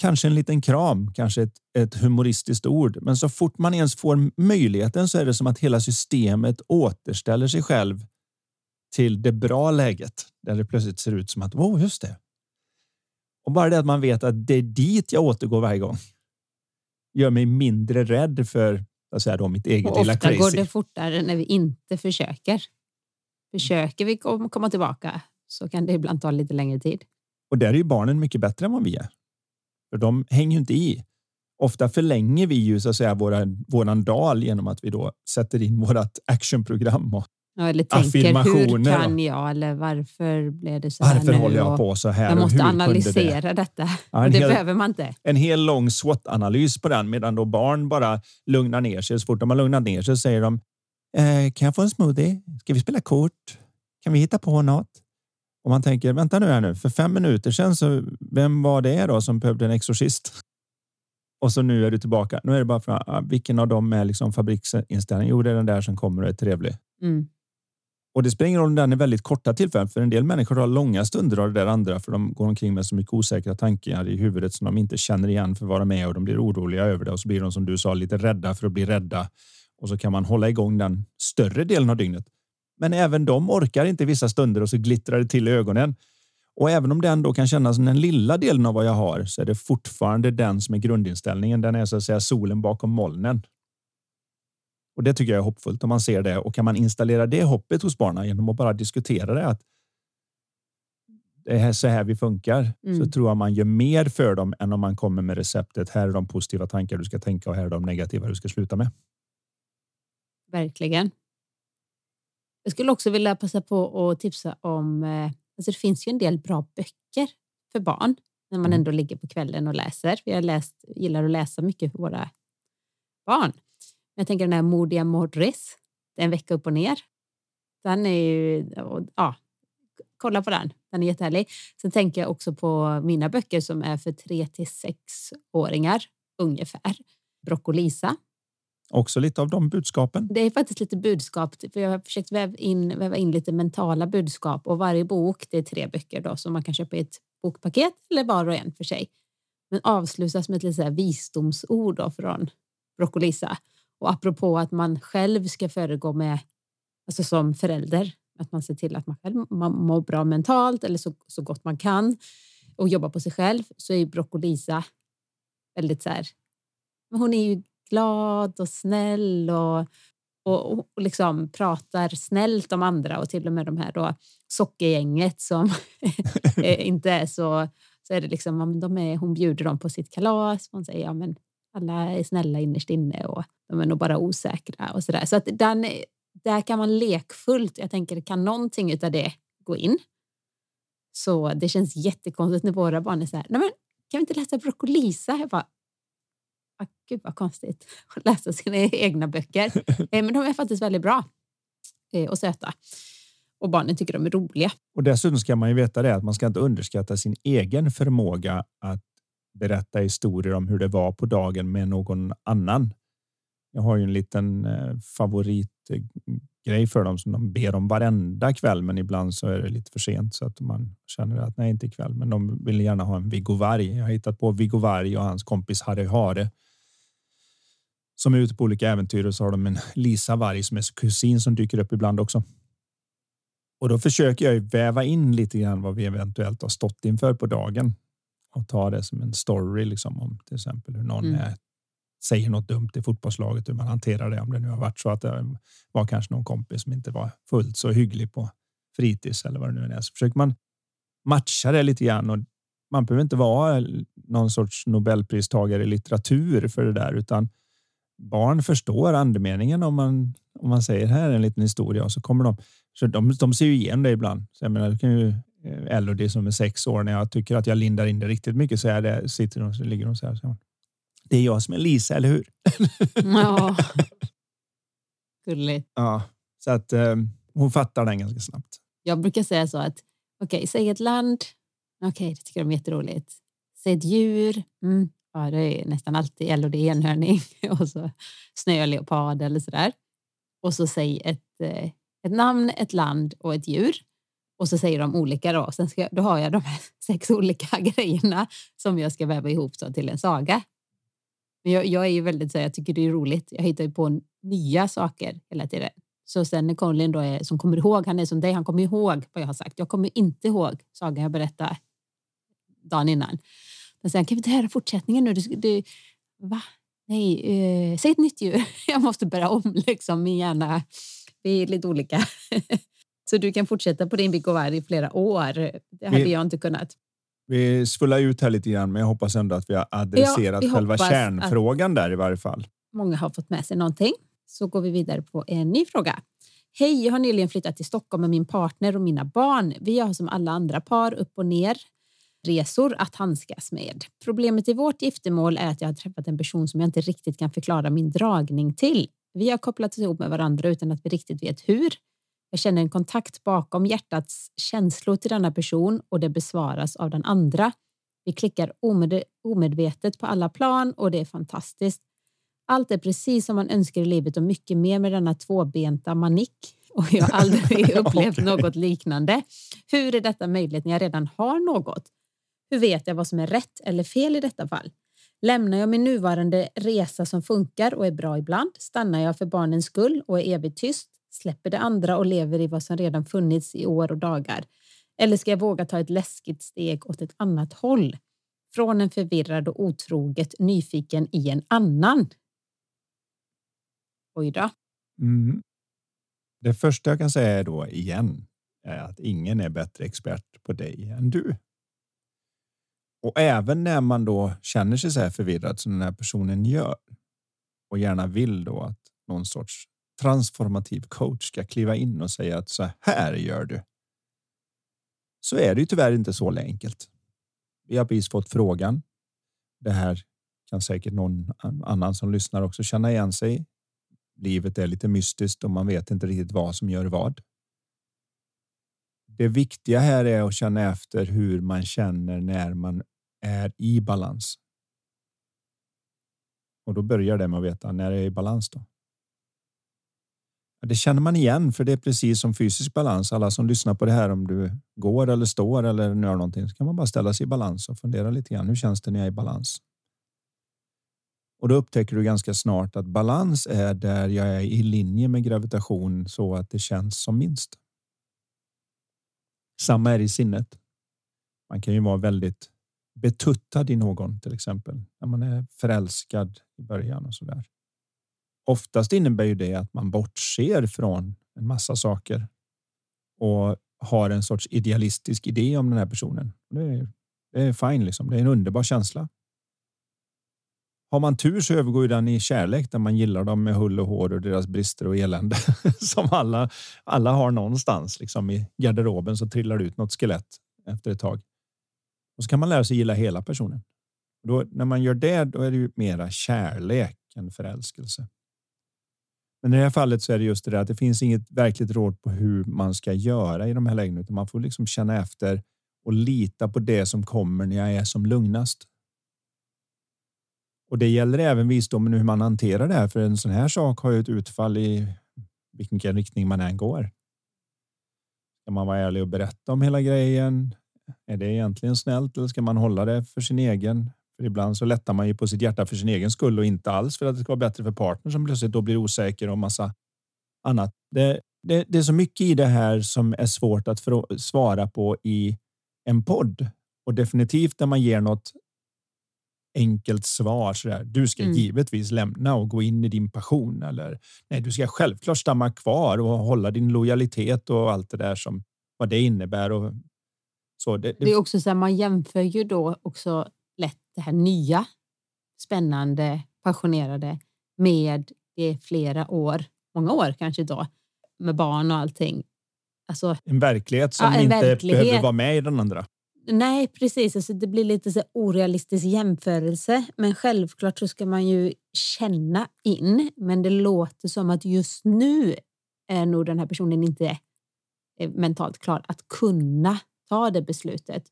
[SPEAKER 2] kanske en liten kram, kanske ett, ett humoristiskt ord. Men så fort man ens får möjligheten så är det som att hela systemet återställer sig själv till det bra läget där det plötsligt ser ut som att wow, just det. Och bara det att man vet att det är dit jag återgår varje gång gör mig mindre rädd för att säga då, mitt eget
[SPEAKER 1] Och
[SPEAKER 2] lilla
[SPEAKER 1] ofta
[SPEAKER 2] crazy.
[SPEAKER 1] går det fortare när vi inte försöker. Försöker vi kom- komma tillbaka så kan det ibland ta lite längre tid.
[SPEAKER 2] Och där är ju barnen mycket bättre än vad vi är. För de hänger ju inte i. Ofta förlänger vi ju så att säga våra, våran dal genom att vi då sätter in vårat actionprogram. Och
[SPEAKER 1] Ja, eller tänker, hur kan jag eller varför blev det så här
[SPEAKER 2] varför håller jag på så här?
[SPEAKER 1] Jag
[SPEAKER 2] och
[SPEAKER 1] måste analysera
[SPEAKER 2] Det?
[SPEAKER 1] detta.
[SPEAKER 2] Ja,
[SPEAKER 1] det
[SPEAKER 2] hel,
[SPEAKER 1] behöver man inte.
[SPEAKER 2] en hel lång SWOT-analys på den medan då barn bara lugnar ner sig. Så fort de har lugnat ner sig säger de eh, Kan jag få en smoothie? Ska vi spela kort? Kan vi hitta på något? Och man tänker, vänta nu här nu, för fem minuter sedan så vem var det då som behövde en exorcist? Och så nu är du tillbaka. Nu är det bara för ah, vilken av dem är liksom fabriksinställning? Jo, det är den där som kommer och är trevlig.
[SPEAKER 1] Mm.
[SPEAKER 2] Och det spelar ingen roll om den är väldigt korta tillfällen, för en del människor har långa stunder av det där andra, för de går omkring med så mycket osäkra tankar i huvudet som de inte känner igen för att vara med och de blir oroliga över det och så blir de som du sa lite rädda för att bli rädda och så kan man hålla igång den större delen av dygnet. Men även de orkar inte vissa stunder och så glittrar det till i ögonen. Och även om den då kan kännas som den lilla delen av vad jag har så är det fortfarande den som är grundinställningen. Den är så att säga solen bakom molnen. Och det tycker jag är hoppfullt om man ser det och kan man installera det hoppet hos barnen genom att bara diskutera det att det är så här vi funkar
[SPEAKER 1] Mm.
[SPEAKER 2] så tror jag man gör mer för dem än om man kommer med receptet. Här är de positiva tankar du ska tänka och här är de negativa du ska sluta med.
[SPEAKER 1] Verkligen. Jag skulle också vilja passa på att tipsa om... eh, Alltså det finns ju en del bra böcker för barn när man
[SPEAKER 2] Mm.
[SPEAKER 1] ändå ligger på kvällen och läser. Vi har läst, gillar att läsa mycket för våra barn. Jag tänker den här Modiga Morris, Det är en vecka upp och ner. Den är ju... Ja, kolla på den. Den är jättehärlig. Sen tänker jag också på mina böcker som är för 3 till 6-åringar ungefär. Broccolisa
[SPEAKER 2] Också lite av de budskapen.
[SPEAKER 1] det är faktiskt lite budskap. För jag har försökt väva in, väva in lite mentala budskap och varje bok, det är tre böcker då som man kan köpa i ett bokpaket eller var och en för sig. Men avslutas med ett lite så här visdomsord då från Broccolisa. Och apropå att man själv ska föregå med, alltså som förälder, att man ser till att man själv man mår bra mentalt eller så, så gott man kan och jobba på sig själv så är Broccolisa väldigt så här, men hon är ju glad och snäll och, och, och liksom pratar snällt om andra och till och med de här då sockergänget som inte är så så är det liksom, ja, men de är, hon bjuder dem på sitt kalas. Hon säger ja, men alla är snälla innerst inne och de är nog bara osäkra och så där. Så att den, där kan man lekfullt, jag tänker kan någonting av det gå in? Så det känns jättekonstigt när våra barn är så här, nej men kan vi inte läsa Broccolisa? Jag bara, ah, gud vad konstigt att läsa sina egna böcker. Eh, Men de är faktiskt väldigt bra eh, och söta. Och barnen tycker de är roliga.
[SPEAKER 2] Och dessutom ska man ju veta det att man ska inte underskatta sin egen förmåga att berätta historier om hur det var på dagen med någon annan. Jag har ju en liten eh, favoritgrej för dem som de ber om varenda kväll, men ibland så är det lite för sent så att man känner att nej, inte ikväll. Men de vill gärna ha en Viggo Varg. Jag har hittat på Viggo Varg och hans kompis Harry Hare som är ute på olika äventyr och så har de en Lisa Varg som är kusin som dyker upp ibland också. Och då försöker jag ju väva in lite grann vad vi eventuellt har stått inför på dagen och ta det som en story liksom om till exempel hur någon
[SPEAKER 1] Mm.
[SPEAKER 2] är säger något dumt i fotbollslaget, hur man hanterar det. Om det nu har varit så att det var kanske någon kompis som inte var fullt så hygglig på fritids eller vad det nu är. Så försöker man matcha det lite grann och man behöver inte vara någon sorts nobelpristagare i litteratur för det där, utan barn förstår andemeningen om man om man säger här är en liten historia och så kommer de. Så de, de ser ju igen det ibland. Så jag menar, det kan ju eh, Elodie som är sex år när jag tycker att jag lindar in det riktigt mycket så är det sitter de så ligger de så här. Så det är jag som är Lisa, eller hur?
[SPEAKER 1] Ja. Gulligt.
[SPEAKER 2] Ja, så att um, hon fattar den ganska snabbt.
[SPEAKER 1] Jag brukar säga så att okej, okay, säg ett land. Okej, okay, det tycker de är jätteroligt. Säg ett djur. Mm. Ja, det är nästan alltid Elodie enhörning och så snöleopard eller sådär. och så säg ett, eh, ett namn, ett land och ett djur. Och så säger de olika då. Sen ska, då har jag de här sex olika grejerna som jag ska väva ihop så till en saga. Men jag, jag är ju väldigt så jag tycker det är roligt. Jag hittar ju på nya saker hela tiden. Så sen när Colin då är, som kommer ihåg, han är som dig, han kommer ihåg vad jag har sagt. Jag kommer inte ihåg sagan jag berättade dagen innan. Men sen kan vi inte höra fortsättningen nu? Du, du, va? Nej, eh, säg ett nytt djur. Jag måste börja om liksom. Min hjärna, vi är lite olika. Så du kan fortsätta på din Bicovar i flera år. Det hade vi, jag inte kunnat.
[SPEAKER 2] Vi svullar ut här lite grann, men jag hoppas ändå att vi har adresserat ja, själva kärnfrågan där i varje fall.
[SPEAKER 1] Många har fått med sig någonting. Så går vi vidare på en ny fråga. Hej, jag har nyligen flyttat till Stockholm med min partner och mina barn. Vi har som alla andra par upp och ner resor att handskas med. Problemet i vårt giftermål är att jag har träffat en person som jag inte riktigt kan förklara min dragning till. Vi har kopplat ihop med varandra utan att vi riktigt vet hur. Jag känner en kontakt bakom hjärtats känslor till denna person och det besvaras av den andra. Vi klickar omed omedvetet på alla plan och det är fantastiskt. Allt är precis som man önskar i livet och mycket mer med denna tvåbenta manik och jag har aldrig upplevt något liknande. Hur är detta möjligt när jag redan har något? Hur vet jag vad som är rätt eller fel i detta fall? Lämnar jag min nuvarande resa som funkar och är bra ibland? Stannar jag för barnens skull och är evigt tyst? Släpper det andra och lever i vad som redan funnits i år och dagar? Eller ska jag våga ta ett läskigt steg åt ett annat håll? Från en förvirrad och otroget nyfiken i en annan. Oj då.
[SPEAKER 2] Mm. Det första jag kan säga är då igen är att ingen är bättre expert på dig än du. Och även när man då känner sig så här förvirrad som den här personen gör och gärna vill då att någon sorts transformativ coach ska kliva in och säga att så här gör du. Så är det ju tyvärr inte så enkelt. Vi har precis fått frågan. Det här kan säkert någon annan som lyssnar också känna igen sig. Livet är lite mystiskt och man vet inte riktigt vad som gör vad. Det viktiga här är att känna efter hur man känner när man är i balans. Och då börjar det med att veta när det är i balans då. Det känner man igen, för det är precis som fysisk balans. Alla som lyssnar på det här, om du går eller står eller gör någonting, så kan man bara ställa sig i balans och fundera lite grann. Hur känns det när jag är i balans? Och då upptäcker du ganska snart att balans är där jag är i linje med gravitation så att det känns som minst. Samma är i sinnet. Man kan ju vara väldigt betuttad i någon till exempel när man är förälskad i början och så där. Oftast innebär ju det att man bortser från en massa saker och har en sorts idealistisk idé om den här personen. Det är, det är fine, liksom. det är en underbar känsla. Har man tur så övergår den i kärlek där man gillar dem med hull och hår och deras brister och elände som alla, alla har någonstans liksom i garderoben så trillar det ut något skelett efter ett tag. Och så kan man lära sig gilla hela personen. Då, när man gör det, då är det ju mera kärlek än förälskelse. Men i det här fallet så är det just det där att det finns inget verkligt råd på hur man ska göra i de här lägena, utan man får liksom känna efter och lita på det som kommer när jag är som lugnast. Och det gäller även visdomen hur man hanterar det här, för en sån här sak har ju ett utfall i vilken riktning man än går. Ska man vara ärlig och berätta om hela grejen? Är det egentligen snällt eller ska man hålla det för sin egen? För ibland så lättar man ju på sitt hjärta för sin egen skull och inte alls för att det ska vara bättre för partnern som plötsligt då blir osäker och massa annat. Det, det, det är så mycket i det här som är svårt att för, svara på i en podd och definitivt när man ger något enkelt svar. Så där. Du ska mm. givetvis lämna och gå in i din passion. Eller nej, du ska självklart stanna kvar och hålla din lojalitet och allt det där som vad det innebär. Och
[SPEAKER 1] så det, det... det är också så här, man jämför ju då också lätt det här nya, spännande, passionerade med det flera år, många år kanske då, med barn och allting.
[SPEAKER 2] Alltså, en verklighet som ja, en inte verklighet. behöver vara med i den andra.
[SPEAKER 1] Nej, precis. Alltså, det blir lite så orealistisk jämförelse. Men självklart så ska man ju känna in. Men det låter som att just nu är nog den här personen inte mentalt klar att kunna ta det beslutet.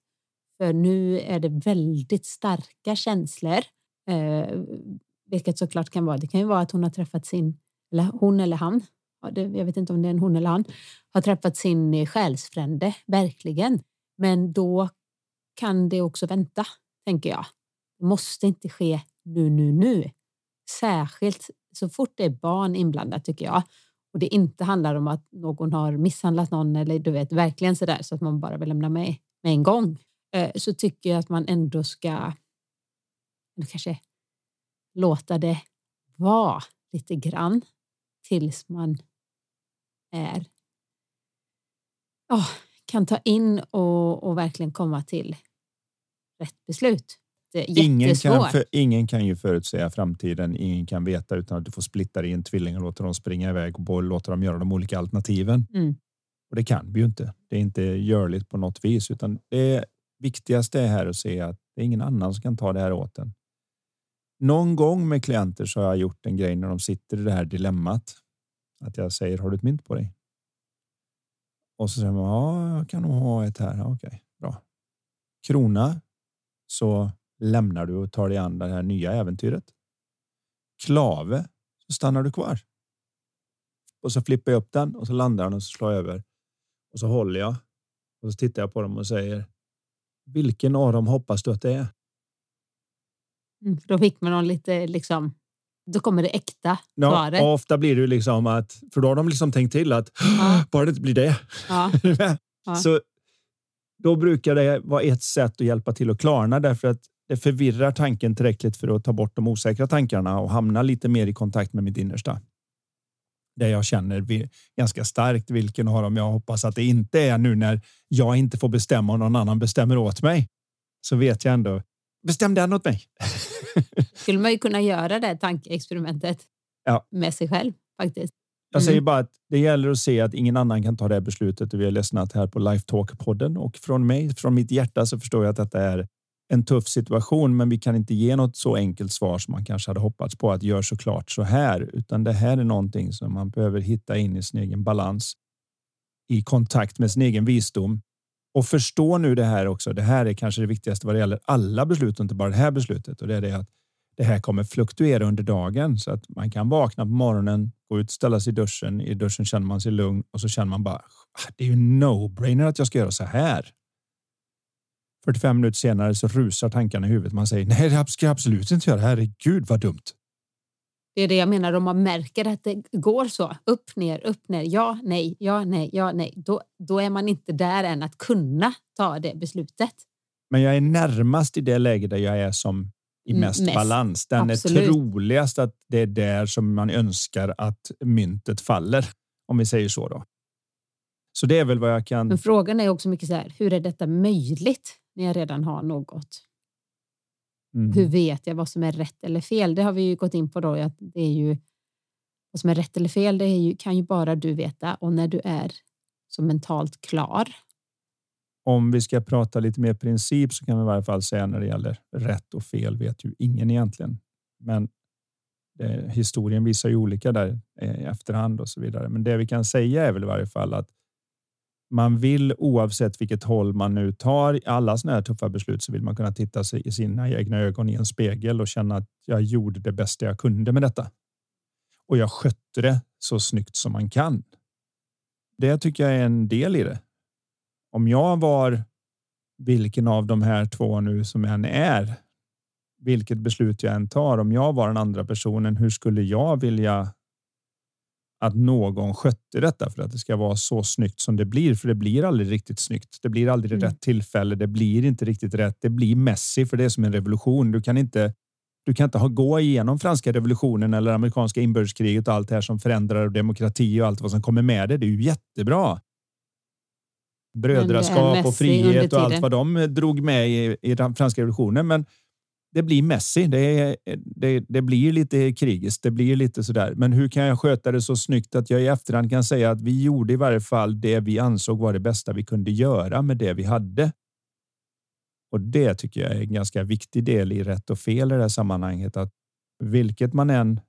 [SPEAKER 1] För nu är det väldigt starka känslor. Eh, vilket såklart kan vara. Det kan ju vara att hon har träffat sin, eller hon eller han, jag vet inte om det är en hon eller han, har träffat sin eh, själsfrände, verkligen. Men då kan det också vänta, tänker jag. Det måste inte ske nu, nu, nu. Särskilt så fort det är barn inblandat tycker jag och det inte handlar om att någon har misshandlat någon eller du vet verkligen så där så att man bara vill lämna med med en gång eh, så tycker jag att man ändå ska kanske låta det vara lite grann tills man är oh, kan ta in och, och verkligen komma till rätt beslut.
[SPEAKER 2] Ingen kan, för, ingen kan ju förutsäga framtiden. Ingen kan veta utan att du får splitta i en tvilling och låta dem springa iväg och låta dem göra de olika alternativen. Mm. Och det kan vi ju inte. Det är inte görligt på något vis, utan det viktigaste är här att se att det är ingen annan som kan ta det här åt en. Någon gång med klienter så har jag gjort en grej när de sitter i det här dilemmat. Att jag säger har du ett mynt på dig? Och så säger man ja, jag kan nog ha ett här. Okej, bra. Krona så lämnar du och tar dig an det här nya äventyret. Klave så stannar du kvar. Och så flippar jag upp den och så landar den och så slår jag över. Och så håller jag och så tittar jag på dem och säger vilken av dem hoppas du att det är?
[SPEAKER 1] Mm, då fick man någon lite liksom. Då kommer det äkta
[SPEAKER 2] svaret. Ja, ofta blir det liksom att för då har de liksom tänkt till att ja. bara det inte blir det. Ja. ja. Så då brukar det vara ett sätt att hjälpa till att klarna därför att det förvirrar tanken tillräckligt för att ta bort de osäkra tankarna och hamna lite mer i kontakt med mitt innersta. Det jag känner ganska starkt vilken av dem jag hoppas att det inte är nu när jag inte får bestämma och någon annan bestämmer åt mig. Så vet jag ändå. Bestäm den åt mig.
[SPEAKER 1] Skulle man ju kunna göra det tankeexperimentet ja. med sig själv faktiskt.
[SPEAKER 2] Jag säger mm. bara att det gäller att se att ingen annan kan ta det beslutet och vi har lyssnat här på Lifetalk podden och från mig, från mitt hjärta så förstår jag att detta är en tuff situation, men vi kan inte ge något så enkelt svar som man kanske hade hoppats på att gör såklart så här, utan det här är någonting som man behöver hitta in i sin egen balans i kontakt med sin egen visdom och förstå nu det här också. Det här är kanske det viktigaste vad det gäller alla beslut, inte bara det här beslutet och det är det att det här kommer fluktuera under dagen så att man kan vakna på morgonen, gå ut, ställa sig i duschen. I duschen känner man sig lugn och så känner man bara. Ah, det är ju no brainer att jag ska göra så här. 45 minuter senare så rusar tankarna i huvudet. Man säger nej, det ska jag absolut inte göra. Herregud vad dumt.
[SPEAKER 1] Det är det jag menar. Om man märker att det går så upp, ner, upp, ner. Ja, nej, ja, nej, ja, nej. Då, då är man inte där än att kunna ta det beslutet.
[SPEAKER 2] Men jag är närmast i det läge där jag är som i mm, mest, mest. balans. Den Absolut. är troligast att det är där som man önskar att myntet faller. Om vi säger så då. Så det är väl vad jag kan.
[SPEAKER 1] Men frågan är också mycket så här. Hur är detta möjligt när jag redan har något? Mm. Hur vet jag vad som är rätt eller fel? Det har vi ju gått in på då. Att det är ju vad som är rätt eller fel. Det ju, kan ju bara du veta och när du är så mentalt klar
[SPEAKER 2] om vi ska prata lite mer princip så kan vi i varje fall säga när det gäller rätt och fel vet ju ingen egentligen. Men det, historien visar ju olika där i efterhand och så vidare. Men det vi kan säga är väl i varje fall att man vill oavsett vilket håll man nu tar i alla sådana här tuffa beslut så vill man kunna titta sig i sina egna ögon i en spegel och känna att jag gjorde det bästa jag kunde med detta. Och jag skötte det så snyggt som man kan. Det tycker jag är en del i det om jag var vilken av de här två nu som än är, vilket beslut jag än tar, om jag var den andra personen, hur skulle jag vilja att någon skötte detta för att det ska vara så snyggt som det blir. För det blir aldrig riktigt snyggt. Det blir aldrig mm. rätt tillfälle. Det blir inte riktigt rätt. Det blir messy för det är som en revolution. Du kan inte. Du kan inte ha gå igenom franska revolutionen eller amerikanska inbördeskriget och allt det här som förändrar demokrati och allt vad som kommer med det. Det är ju jättebra. Brödraskap och frihet och allt vad de drog med i, i franska revolutionen. Men det blir Messi. Det, det, det blir lite krigiskt. Det blir lite så där. Men hur kan jag sköta det så snyggt att jag i efterhand kan säga att vi gjorde i varje fall det vi ansåg var det bästa vi kunde göra med det vi hade. Och det tycker jag är en ganska viktig del i rätt och fel i det här sammanhanget. Att vilket man än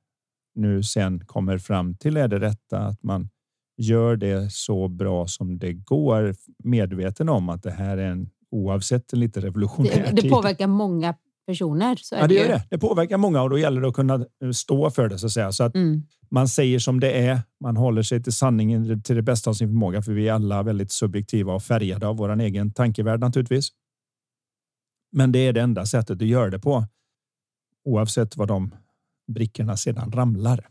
[SPEAKER 2] nu sen kommer fram till är det rätta att man gör det så bra som det går medveten om att det här är en oavsett en lite revolutionär
[SPEAKER 1] det, det påverkar många personer. Så
[SPEAKER 2] ja, det gör det. Det påverkar många och då gäller det att kunna eh, stå för det så att säga. Så att mm. man säger som det är. Man håller sig till sanningen till det bästa av sin förmåga, för vi är alla väldigt subjektiva och färgade av vår egen tankevärld naturligtvis. Men det är det enda sättet att göra det på. Oavsett vad de brickorna sedan ramlar.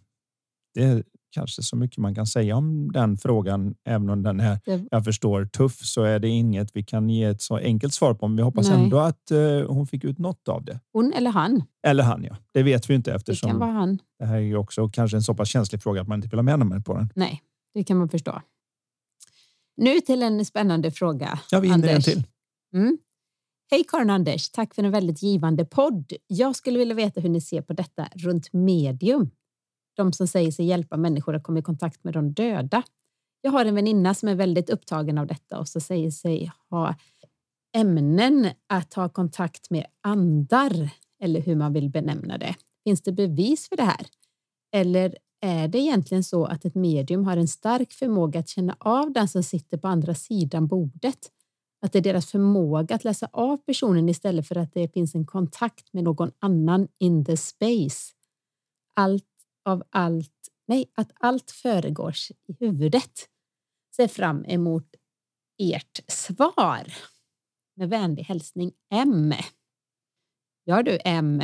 [SPEAKER 2] Det kanske så mycket man kan säga om den frågan. Även om den är, jag förstår, tuff så är det inget vi kan ge ett så enkelt svar på. Men vi hoppas Nej. ändå att uh, hon fick ut något av det.
[SPEAKER 1] Hon eller han?
[SPEAKER 2] Eller han, ja. Det vet vi inte eftersom
[SPEAKER 1] det, kan vara han.
[SPEAKER 2] det här är också kanske en så pass känslig fråga att man inte vill ha med nummer på den.
[SPEAKER 1] Nej, det kan man förstå. Nu till en spännande fråga.
[SPEAKER 2] Ja, vi hinner en till.
[SPEAKER 1] Mm. Hej Karin Anders, tack för en väldigt givande podd. Jag skulle vilja veta hur ni ser på detta runt medium de som säger sig hjälpa människor att komma i kontakt med de döda. Jag har en väninna som är väldigt upptagen av detta och så säger sig ha ämnen att ha kontakt med andar eller hur man vill benämna det. Finns det bevis för det här? Eller är det egentligen så att ett medium har en stark förmåga att känna av den som sitter på andra sidan bordet? Att det är deras förmåga att läsa av personen istället för att det finns en kontakt med någon annan in the space. Allt av allt, nej, att allt föregås i huvudet. Ser fram emot ert svar. Med vänlig hälsning M. Ja du M.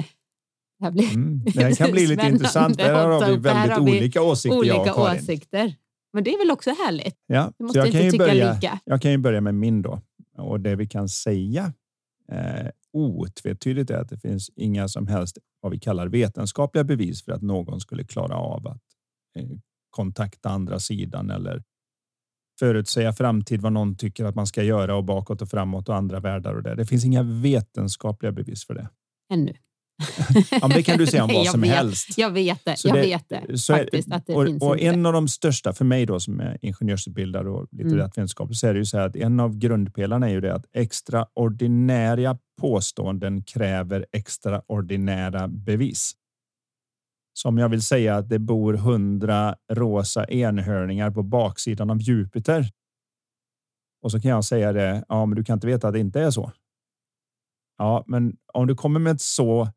[SPEAKER 2] Det, blir mm, det kan bli lite intressant. Där har vi väldigt olika åsikter.
[SPEAKER 1] Olika jag och åsikter. Men det är väl också härligt?
[SPEAKER 2] Ja,
[SPEAKER 1] vi måste
[SPEAKER 2] jag
[SPEAKER 1] inte
[SPEAKER 2] kan
[SPEAKER 1] tycka
[SPEAKER 2] börja,
[SPEAKER 1] lika.
[SPEAKER 2] Jag kan ju börja med min då. Och det vi kan säga eh, otvetydigt är att det finns inga som helst vad vi kallar vetenskapliga bevis för att någon skulle klara av att eh, kontakta andra sidan eller förutsäga framtid vad någon tycker att man ska göra och bakåt och framåt och andra världar och det. Det finns inga vetenskapliga bevis för det.
[SPEAKER 1] Ännu
[SPEAKER 2] ja, det kan du säga om vad som
[SPEAKER 1] vet,
[SPEAKER 2] helst.
[SPEAKER 1] Jag vet det. Så jag det, vet det faktiskt. Är, att det
[SPEAKER 2] och,
[SPEAKER 1] finns
[SPEAKER 2] och en av de största för mig då som är ingenjörsutbildad och lite mm. så är det ju så här att en av grundpelarna är ju det att extraordinära påståenden kräver extraordinära bevis. Som jag vill säga att det bor hundra rosa enhörningar på baksidan av Jupiter. Och så kan jag säga det. Ja, men du kan inte veta att det inte är så. Ja, men om du kommer med ett så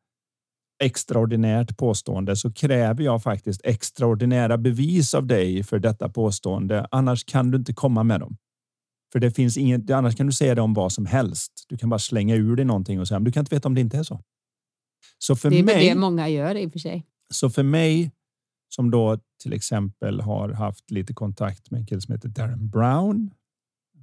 [SPEAKER 2] extraordinärt påstående så kräver jag faktiskt extraordinära bevis av dig för detta påstående. Annars kan du inte komma med dem. För det finns inget. Annars kan du säga det om vad som helst. Du kan bara slänga ur dig någonting och säga, men du kan inte veta om det inte är så.
[SPEAKER 1] Så för det är mig, det många gör i och för sig.
[SPEAKER 2] Så för mig som då till exempel har haft lite kontakt med en kille som heter Darren Brown.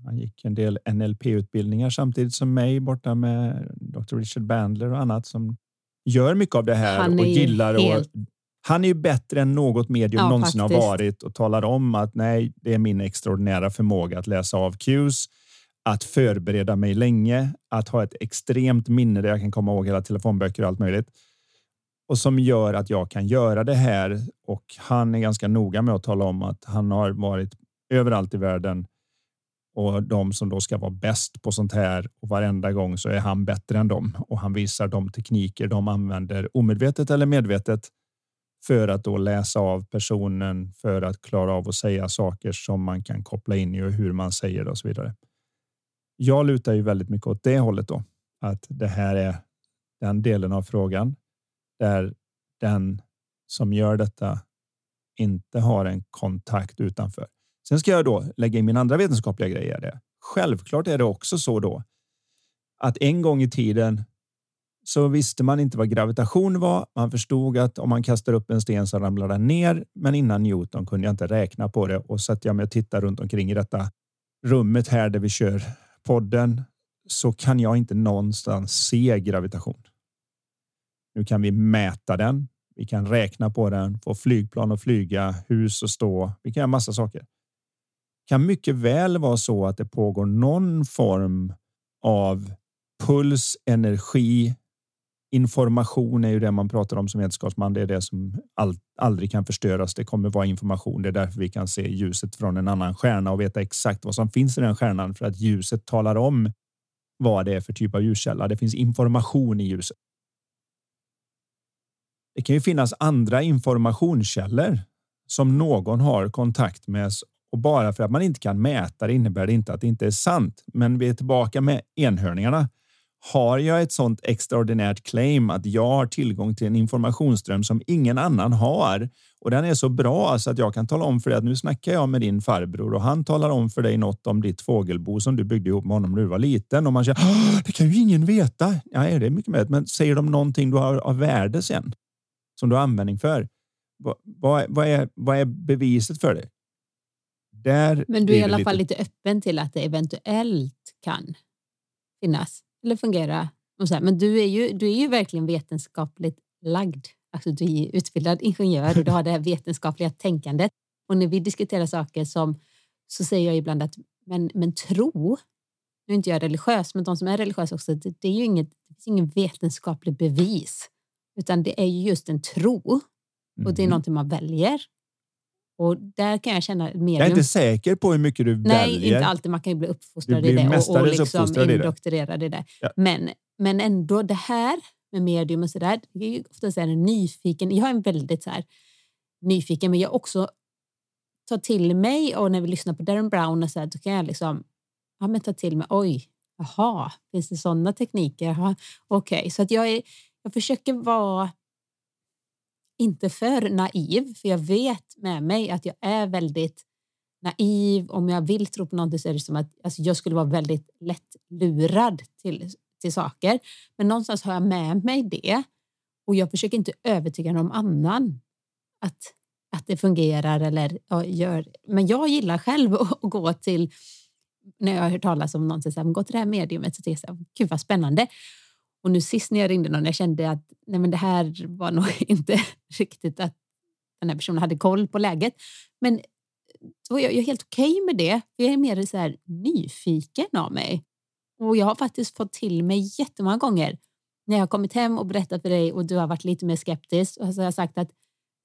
[SPEAKER 2] Han gick en del NLP utbildningar samtidigt som mig borta med Dr. Richard Bandler och annat som gör mycket av det här och gillar. Helt... Och, han är ju bättre än något medium ja, någonsin faktiskt. har varit och talar om att nej, det är min extraordinära förmåga att läsa av cues, att förbereda mig länge, att ha ett extremt minne där jag kan komma ihåg hela telefonböcker och allt möjligt och som gör att jag kan göra det här. Och han är ganska noga med att tala om att han har varit överallt i världen och de som då ska vara bäst på sånt här och varenda gång så är han bättre än dem och han visar de tekniker de använder omedvetet eller medvetet för att då läsa av personen för att klara av att säga saker som man kan koppla in i och hur man säger det och så vidare. Jag lutar ju väldigt mycket åt det hållet då att det här är den delen av frågan där den som gör detta inte har en kontakt utanför. Sen ska jag då lägga in min andra vetenskapliga grejer. Det. Självklart är det också så då att en gång i tiden så visste man inte vad gravitation var. Man förstod att om man kastar upp en sten så ramlar den ner. Men innan Newton kunde jag inte räkna på det och sätter jag mig och tittar runt omkring i detta rummet här där vi kör podden så kan jag inte någonstans se gravitation. Nu kan vi mäta den. Vi kan räkna på den, få flygplan att flyga, hus att stå. Vi kan göra massa saker. Kan mycket väl vara så att det pågår någon form av puls, energi, information är ju det man pratar om som vetenskapsman. Det är det som all, aldrig kan förstöras. Det kommer vara information. Det är därför vi kan se ljuset från en annan stjärna och veta exakt vad som finns i den stjärnan för att ljuset talar om vad det är för typ av ljuskälla. Det finns information i ljuset. Det kan ju finnas andra informationskällor som någon har kontakt med och bara för att man inte kan mäta det innebär det inte att det inte är sant. Men vi är tillbaka med enhörningarna. Har jag ett sådant extraordinärt claim att jag har tillgång till en informationsström som ingen annan har och den är så bra så att jag kan tala om för dig att nu snackar jag med din farbror och han talar om för dig något om ditt fågelbo som du byggde ihop med honom när du var liten och man säger det kan ju ingen veta. Ja, det är mycket möjligt, men säger de någonting du har av värde sen som du har användning för? Vad, vad, vad, är, vad är beviset för det?
[SPEAKER 1] Där men du är i alla lite... fall lite öppen till att det eventuellt kan finnas eller fungera. Men du är, ju, du är ju verkligen vetenskapligt lagd. Alltså du är utbildad ingenjör och du har det här vetenskapliga tänkandet. Och när vi diskuterar saker som så säger jag ibland att men, men tro, nu är inte jag religiös, men de som är religiösa också, det, det är ju inget, det finns ingen vetenskaplig bevis, utan det är just en tro. Och det är mm. någonting man väljer. Och där kan jag känna medium.
[SPEAKER 2] Jag är inte säker på hur mycket du
[SPEAKER 1] Nej,
[SPEAKER 2] väljer.
[SPEAKER 1] Nej, inte alltid. Man kan ju bli uppfostrad i det och, och liksom indoktrerad i det. Ja. Men, men ändå det här med medium och så där. Jag är ju ofta så här nyfiken. Jag är en väldigt så här nyfiken, men jag också tar till mig och när vi lyssnar på Darren Brown och så här, då kan jag liksom ja, men ta till mig. Oj, jaha, finns det sådana tekniker? Okej, okay. så att jag, är, jag försöker vara inte för naiv, för jag vet med mig att jag är väldigt naiv. Om jag vill tro på någonting så är det som att alltså jag skulle vara väldigt lätt lurad till, till saker. Men någonstans har jag med mig det och jag försöker inte övertyga någon annan att, att det fungerar eller ja, gör. Men jag gillar själv att, att gå till när jag har hört talas om någon som säger gå till det här mediumet så tänker jag gud vad spännande. Och nu sist när jag ringde någon, jag kände att nej men det här var nog inte riktigt att den här personen hade koll på läget. Men jag, jag är helt okej okay med det. Jag är mer så här nyfiken av mig. Och jag har faktiskt fått till mig jättemånga gånger när jag har kommit hem och berättat för dig och du har varit lite mer skeptisk. Och så har jag sagt att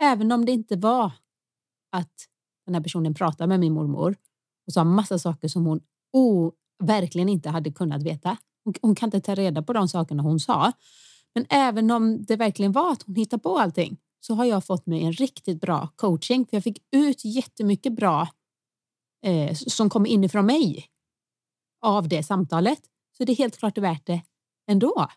[SPEAKER 1] även om det inte var att den här personen pratade med min mormor och sa massa saker som hon oh, verkligen inte hade kunnat veta. Hon, kan inte ta reda på de sakerna hon sa. Men även om det verkligen var att hon hittade på allting så har jag fått mig en riktigt bra coaching. För Jag fick ut jättemycket bra eh, som kom inifrån mig av det samtalet. Så det är helt klart värt det ändå.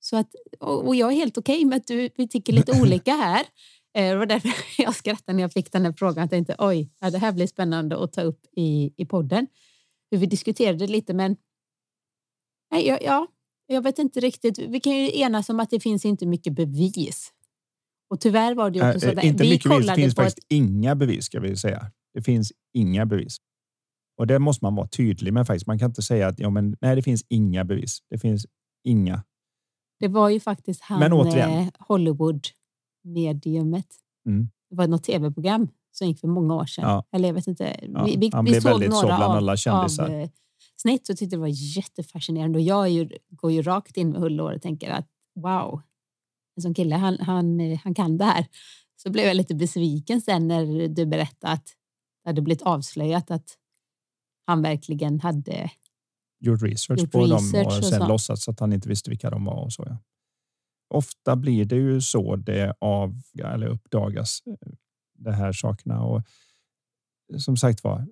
[SPEAKER 1] Så att, och jag är helt okej okay med att du, vi tycker lite olika här. Eh, det var därför jag skrattade när jag fick den här frågan. Jag tänkte oj, det här blir spännande att ta upp i, i podden. Hur vi diskuterade lite, men nej, ja, ja, jag vet inte riktigt. Vi kan ju enas om att det finns inte mycket bevis. Och tyvärr var det också så.
[SPEAKER 2] Äh, inte vi mycket bevis. Det finns faktiskt ett... inga bevis ska vi säga. Det finns inga bevis. Och det måste man vara tydlig med faktiskt. Man kan inte säga att ja, men, nej, det finns inga bevis. Det finns inga.
[SPEAKER 1] Det var ju faktiskt han men återigen. Hollywood-mediumet. Mm. Det var något tv-program som gick för många år sedan. Ja. Eller jag vet inte.
[SPEAKER 2] Ja, vi, vi, han vi blev väldigt så bland alla kändisar. Av, eh,
[SPEAKER 1] snitt så tyckte det var jättefascinerande och jag ju, går ju rakt in med hull och tänker att wow, en sån kille, han, han, han kan det här. Så blev jag lite besviken sen när du berättade att det hade blivit avslöjat att han verkligen hade
[SPEAKER 2] gjort research gjort på research dem och, och sen låtsats att han inte visste vilka de var och så. Ja. Ofta blir det ju så det av eller uppdagas eh, de här sakerna och som sagt var,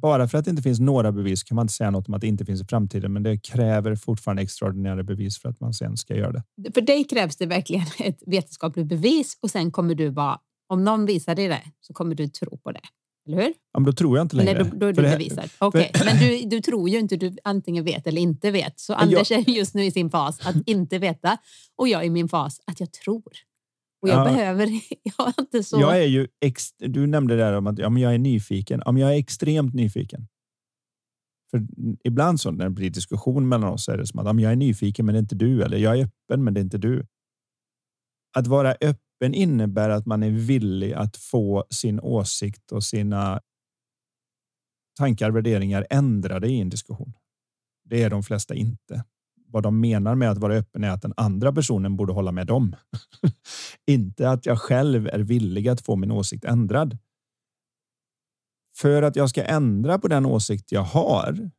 [SPEAKER 2] bara för att det inte finns några bevis kan man inte säga något om att det inte finns i framtiden, men det kräver fortfarande extraordinära bevis för att man sen ska göra det.
[SPEAKER 1] För dig krävs det verkligen ett vetenskapligt bevis och sen kommer du vara, om någon visar dig det så kommer du tro på det. Eller hur?
[SPEAKER 2] Ja, men då tror jag inte längre.
[SPEAKER 1] Eller då, då är
[SPEAKER 2] För
[SPEAKER 1] du bevisad. Okej, men du, du tror ju inte du antingen vet eller inte vet. Så Anders är just nu i sin fas att inte veta och jag i min fas att jag tror. Och jag
[SPEAKER 2] Ja.
[SPEAKER 1] behöver, jag har inte så...
[SPEAKER 2] Jag är ju ex, du nämnde där om att ja, men jag är nyfiken. Ja, men jag är extremt nyfiken. För ibland så när det blir diskussion mellan oss är det som att ja, men jag är nyfiken, men det är inte du. Eller jag är öppen, men det är inte du. Att vara öppen innebär att man är villig att få sin åsikt och sina tankar värderingar ändrade i en diskussion. Det är de flesta inte. Vad de menar med att vara öppen är att den andra personen borde hålla med dem. inte att jag själv är villig att få min åsikt ändrad. För att jag ska ändra på den åsikt jag har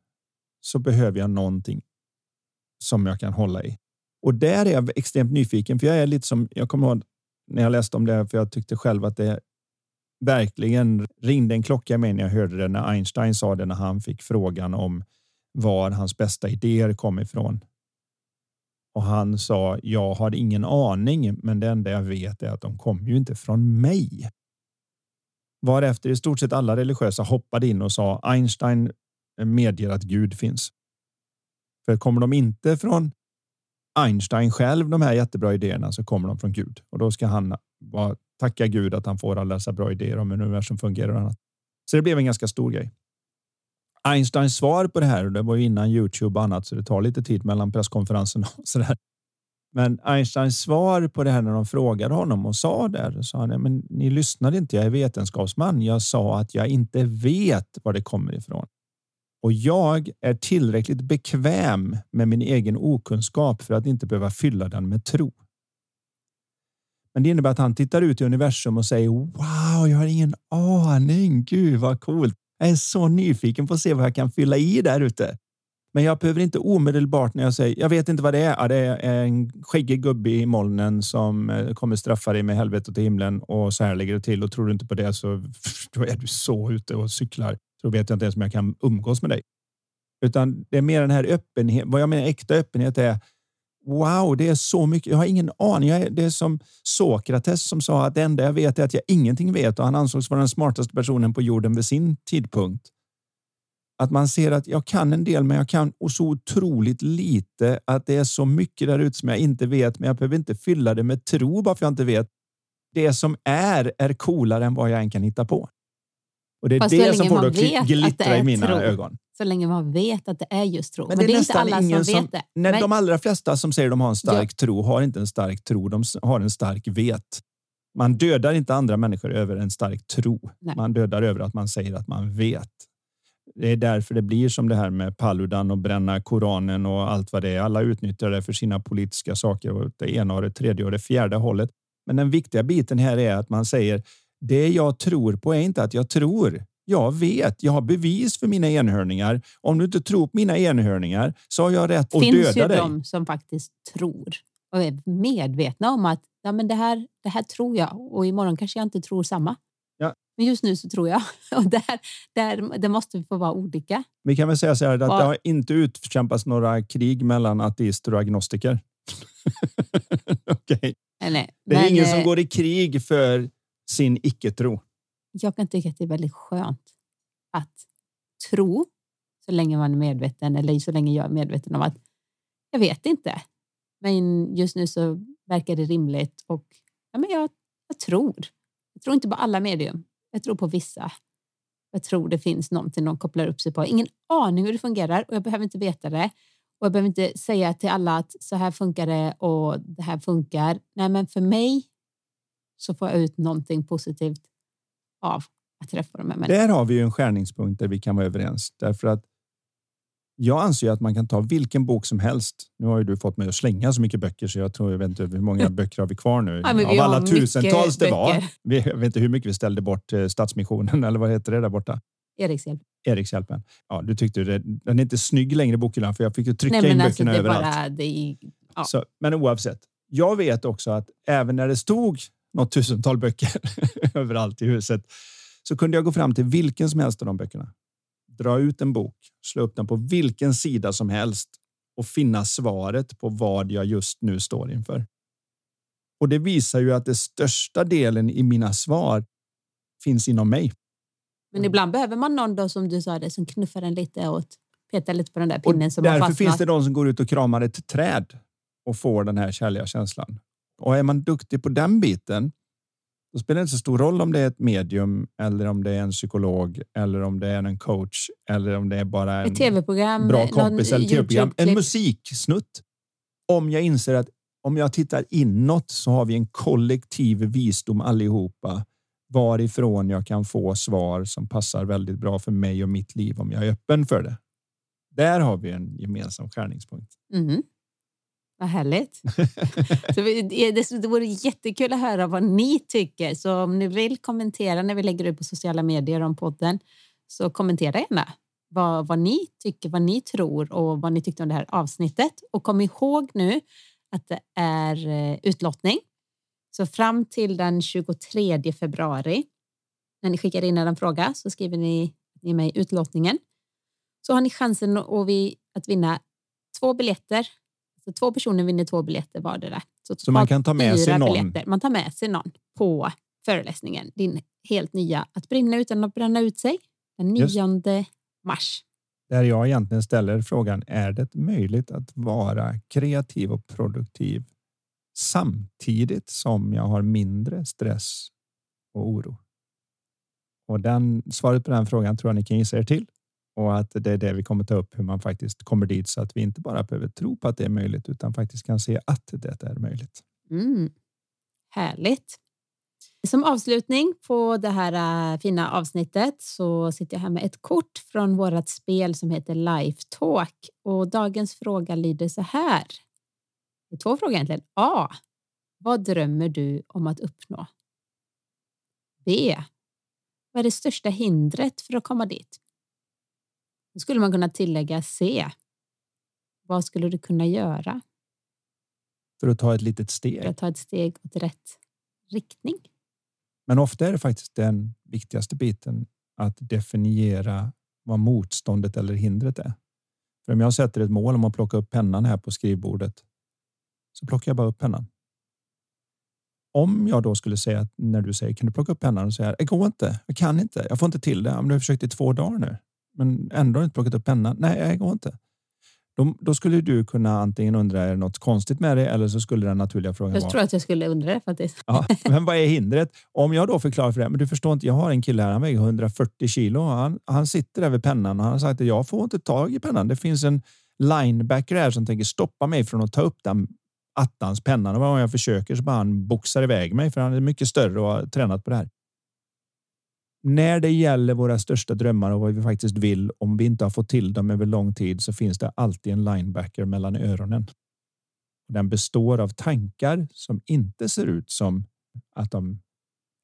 [SPEAKER 2] så behöver jag någonting som jag kan hålla i. Och där är jag extremt nyfiken, för jag är lite som jag kommer ihåg när jag läste om det, för jag tyckte själv att det verkligen ringde en klocka i mig när jag hörde det när Einstein sa det när han fick frågan om var hans bästa idéer kom ifrån. Och han sa, jag har ingen aning, men det enda jag vet är att de kommer ju inte från mig. Varefter i stort sett alla religiösa hoppade in och sa Einstein medger att Gud finns. För kommer de inte från Einstein själv, de här jättebra idéerna, så kommer de från Gud. Och då ska han tacka Gud att han får alla dessa bra idéer om hur universum fungerar och annat. Så det blev en ganska stor grej. Einsteins svar på det här, och det var ju innan Youtube och annat, så det tar lite tid mellan presskonferenserna och så där. Men Einsteins svar på det här när de frågade honom och sa där, sa han, men ni lyssnade inte, jag är vetenskapsman. Jag sa att jag inte vet var det kommer ifrån. Och jag är tillräckligt bekväm med min egen okunskap för att inte behöva fylla den med tro. Men det innebär att han tittar ut i universum och säger wow, jag har ingen aning. Gud vad coolt. Jag är så nyfiken på att se vad jag kan fylla i där ute. Men jag behöver inte omedelbart när jag säger jag vet inte vad det är. Ja, det är en skäggig gubbe i molnen som eh, kommer straffa dig med helvetet till himlen och så här ligger det till och tror du inte på det så då är du så ute och cyklar. Så vet jag inte ens om jag kan umgås med dig. Utan det är mer den här öppenhet. Vad jag menar äkta öppenhet är Wow, det är så mycket. Jag har ingen aning. Är, det är som Sokrates som sa att det enda jag vet är att jag ingenting vet och han ansågs vara den smartaste personen på jorden vid sin tidpunkt. Att man ser att jag kan en del, men jag kan och så otroligt lite att det är så mycket där ute som jag inte vet, men jag behöver inte fylla det med tro bara för jag inte vet. Det som är är coolare än vad jag än kan hitta på. Och det är
[SPEAKER 1] Fast
[SPEAKER 2] det som får det att glittra i mina
[SPEAKER 1] tro.
[SPEAKER 2] ögon.
[SPEAKER 1] Så länge man vet att det är just tro.
[SPEAKER 2] Men
[SPEAKER 1] Men,
[SPEAKER 2] det
[SPEAKER 1] det
[SPEAKER 2] är
[SPEAKER 1] är inte alla som
[SPEAKER 2] ingen
[SPEAKER 1] vet
[SPEAKER 2] som-
[SPEAKER 1] det.
[SPEAKER 2] Nej,
[SPEAKER 1] Men-
[SPEAKER 2] de allra flesta som säger de har en stark tro har inte en stark tro. De har en stark vet. Man dödar inte andra människor över en stark tro.
[SPEAKER 1] Nej.
[SPEAKER 2] Man dödar över att man säger att man vet. Det är därför det blir som det här med Paludan och bränna Koranen och allt vad det är. Alla utnyttjar det för sina politiska saker och det ena och det tredje och det fjärde hållet. Men den viktiga biten här är att man säger det jag tror på är inte att jag tror. Jag vet, jag har bevis för mina enhörningar. Om du inte tror på mina enhörningar så har jag rätt att
[SPEAKER 1] finns
[SPEAKER 2] döda
[SPEAKER 1] ju
[SPEAKER 2] dig.
[SPEAKER 1] de som faktiskt tror och är medvetna om att ja, men det, här, det här tror jag och imorgon kanske jag inte tror samma.
[SPEAKER 2] Ja.
[SPEAKER 1] Men just nu så tror jag. Och där, där, det måste få vara olika.
[SPEAKER 2] Vi kan väl säga så här att
[SPEAKER 1] Ja.
[SPEAKER 2] det har inte utkämpats några krig mellan ateister och agnostiker. Okej.
[SPEAKER 1] Eller,
[SPEAKER 2] Det är
[SPEAKER 1] men,
[SPEAKER 2] ingen som
[SPEAKER 1] eh,
[SPEAKER 2] går i krig för sin icke-tro.
[SPEAKER 1] Jag kan tycka att det är väldigt skönt att tro så länge man är medveten eller så länge jag är medveten om att jag vet inte. Men just nu så verkar det rimligt och ja, men jag, jag tror. Jag tror inte på alla medium. Jag tror på vissa. Jag tror det finns någonting de kopplar upp sig på. Ingen aning hur det fungerar och jag behöver inte veta det. Och jag behöver inte säga till alla att så här funkar det och det här funkar. Nej, men för mig så får jag ut någonting positivt av att träffa de här människorna.
[SPEAKER 2] Där har vi ju en skärningspunkt där vi kan vara överens. Därför att jag anser ju att man kan ta vilken bok som helst. Nu har ju du fått mig att slänga så mycket böcker så jag tror jag vet inte hur många böcker har vi kvar nu.
[SPEAKER 1] Ja, vi
[SPEAKER 2] Av alla tusentals det var. Vi, jag vet inte hur mycket vi ställde bort eh, Stadsmissionen eller vad heter det där borta?
[SPEAKER 1] Erikshjälp.
[SPEAKER 2] Erikshjälpen. Ja, du tyckte det, den är inte snygg längre bokhyllan för jag fick ju trycka
[SPEAKER 1] Nej,
[SPEAKER 2] in
[SPEAKER 1] alltså,
[SPEAKER 2] böckerna överallt.
[SPEAKER 1] bara... Är, ja.
[SPEAKER 2] Så, men oavsett. Jag vet också att även när det stod något tusental böcker överallt i huset så kunde jag gå fram till vilken som helst av de böckerna. Dra ut en bok, slå upp den på vilken sida som helst och finna svaret på vad jag just nu står inför. Och det visar ju att det största delen i mina svar finns inom mig.
[SPEAKER 1] Men ibland behöver man någon då, som du sa, det, som knuffar en lite och petar lite på den där pinnen.
[SPEAKER 2] Och
[SPEAKER 1] som
[SPEAKER 2] därför finns det de som går ut och kramar ett träd och får den här kärliga känslan. Och är man duktig på den biten, då spelar det inte så stor roll om det är ett medium eller om det är en psykolog eller om det är en coach eller om det är bara en
[SPEAKER 1] tv-program.
[SPEAKER 2] bra
[SPEAKER 1] någon
[SPEAKER 2] kompis eller tv-program. En musiksnutt. Om jag inser att om jag tittar inåt så har vi en kollektiv visdom allihopa varifrån jag kan få svar som passar väldigt bra för mig och mitt liv om jag är öppen för det. Där har vi en gemensam skärningspunkt.
[SPEAKER 1] Mhm. Vad härligt. så vi- det, vore jättekul att höra vad ni tycker. Så om ni vill kommentera när vi lägger ut på sociala medier om podden så kommentera gärna vad, vad ni tycker, vad ni tror och vad ni tyckte om det här avsnittet. Och kom ihåg nu att det är eh, utlottning. Så fram till den 23 februari när ni skickar in en fråga så skriver ni, ni med i utlottningen. Så har ni chansen att, vi, att vinna två biljetter. Så två personer vinner två biljetter vardera.
[SPEAKER 2] Så man
[SPEAKER 1] totalt
[SPEAKER 2] kan ta med sig någon.
[SPEAKER 1] Biljetter. Man tar med sig någon på föreläsningen. Din helt nya Att brinna utan att bränna ut sig. Den 9
[SPEAKER 2] Just.
[SPEAKER 1] mars.
[SPEAKER 2] Där jag egentligen ställer frågan, är det möjligt att vara kreativ och produktiv samtidigt som jag har mindre stress och oro? Och den, svaret på den frågan tror jag ni kan gissa er till. Och att det är det vi kommer ta upp, hur man faktiskt kommer dit så att vi inte bara behöver tro på att det är möjligt utan faktiskt kan se att det är möjligt.
[SPEAKER 1] Mm. Härligt. Som avslutning på det här äh, fina avsnittet så sitter jag här med ett kort från vårt spel som heter Life Talk. Och dagens fråga lyder så här. Det är två frågor egentligen. A. Vad drömmer du om att uppnå? B. Vad är det största hindret för att komma dit? Då skulle man kunna tillägga C. Vad skulle du kunna göra
[SPEAKER 2] För att ta ett litet
[SPEAKER 1] för
[SPEAKER 2] steg.
[SPEAKER 1] att ta ett steg åt rätt riktning?
[SPEAKER 2] Men ofta är det faktiskt den viktigaste biten att definiera vad motståndet eller hindret är. För om jag sätter ett mål om att plocka upp pennan här på skrivbordet så plockar jag bara upp pennan. Om jag då skulle säga att när du säger kan du plocka upp pennan och säga det går inte, jag kan inte, jag får inte till det. Men du har försökt i två dagar nu, men ändå inte plockat upp pennan. Nej, det går inte. Då, då skulle du kunna antingen undra är det något konstigt med det eller så skulle den naturliga frågan
[SPEAKER 1] Jag
[SPEAKER 2] vara
[SPEAKER 1] tror att jag skulle undra det faktiskt.
[SPEAKER 2] Ja, men vad är hindret? Om jag då förklarar för det, men du förstår inte, jag har en kille här, han väger 140 kilo. Han, han sitter där vid pennan och han har sagt att jag får inte tag i pennan. Det finns en linebacker här som tänker stoppa mig från att ta upp den attans pennan. Och varje gång jag försöker så bara han boxar iväg mig för han är mycket större och har tränat på det här. När det gäller våra största drömmar och vad vi faktiskt vill, om vi inte har fått till dem över lång tid så finns det alltid en linebacker mellan öronen. Den består av tankar som inte ser ut som att de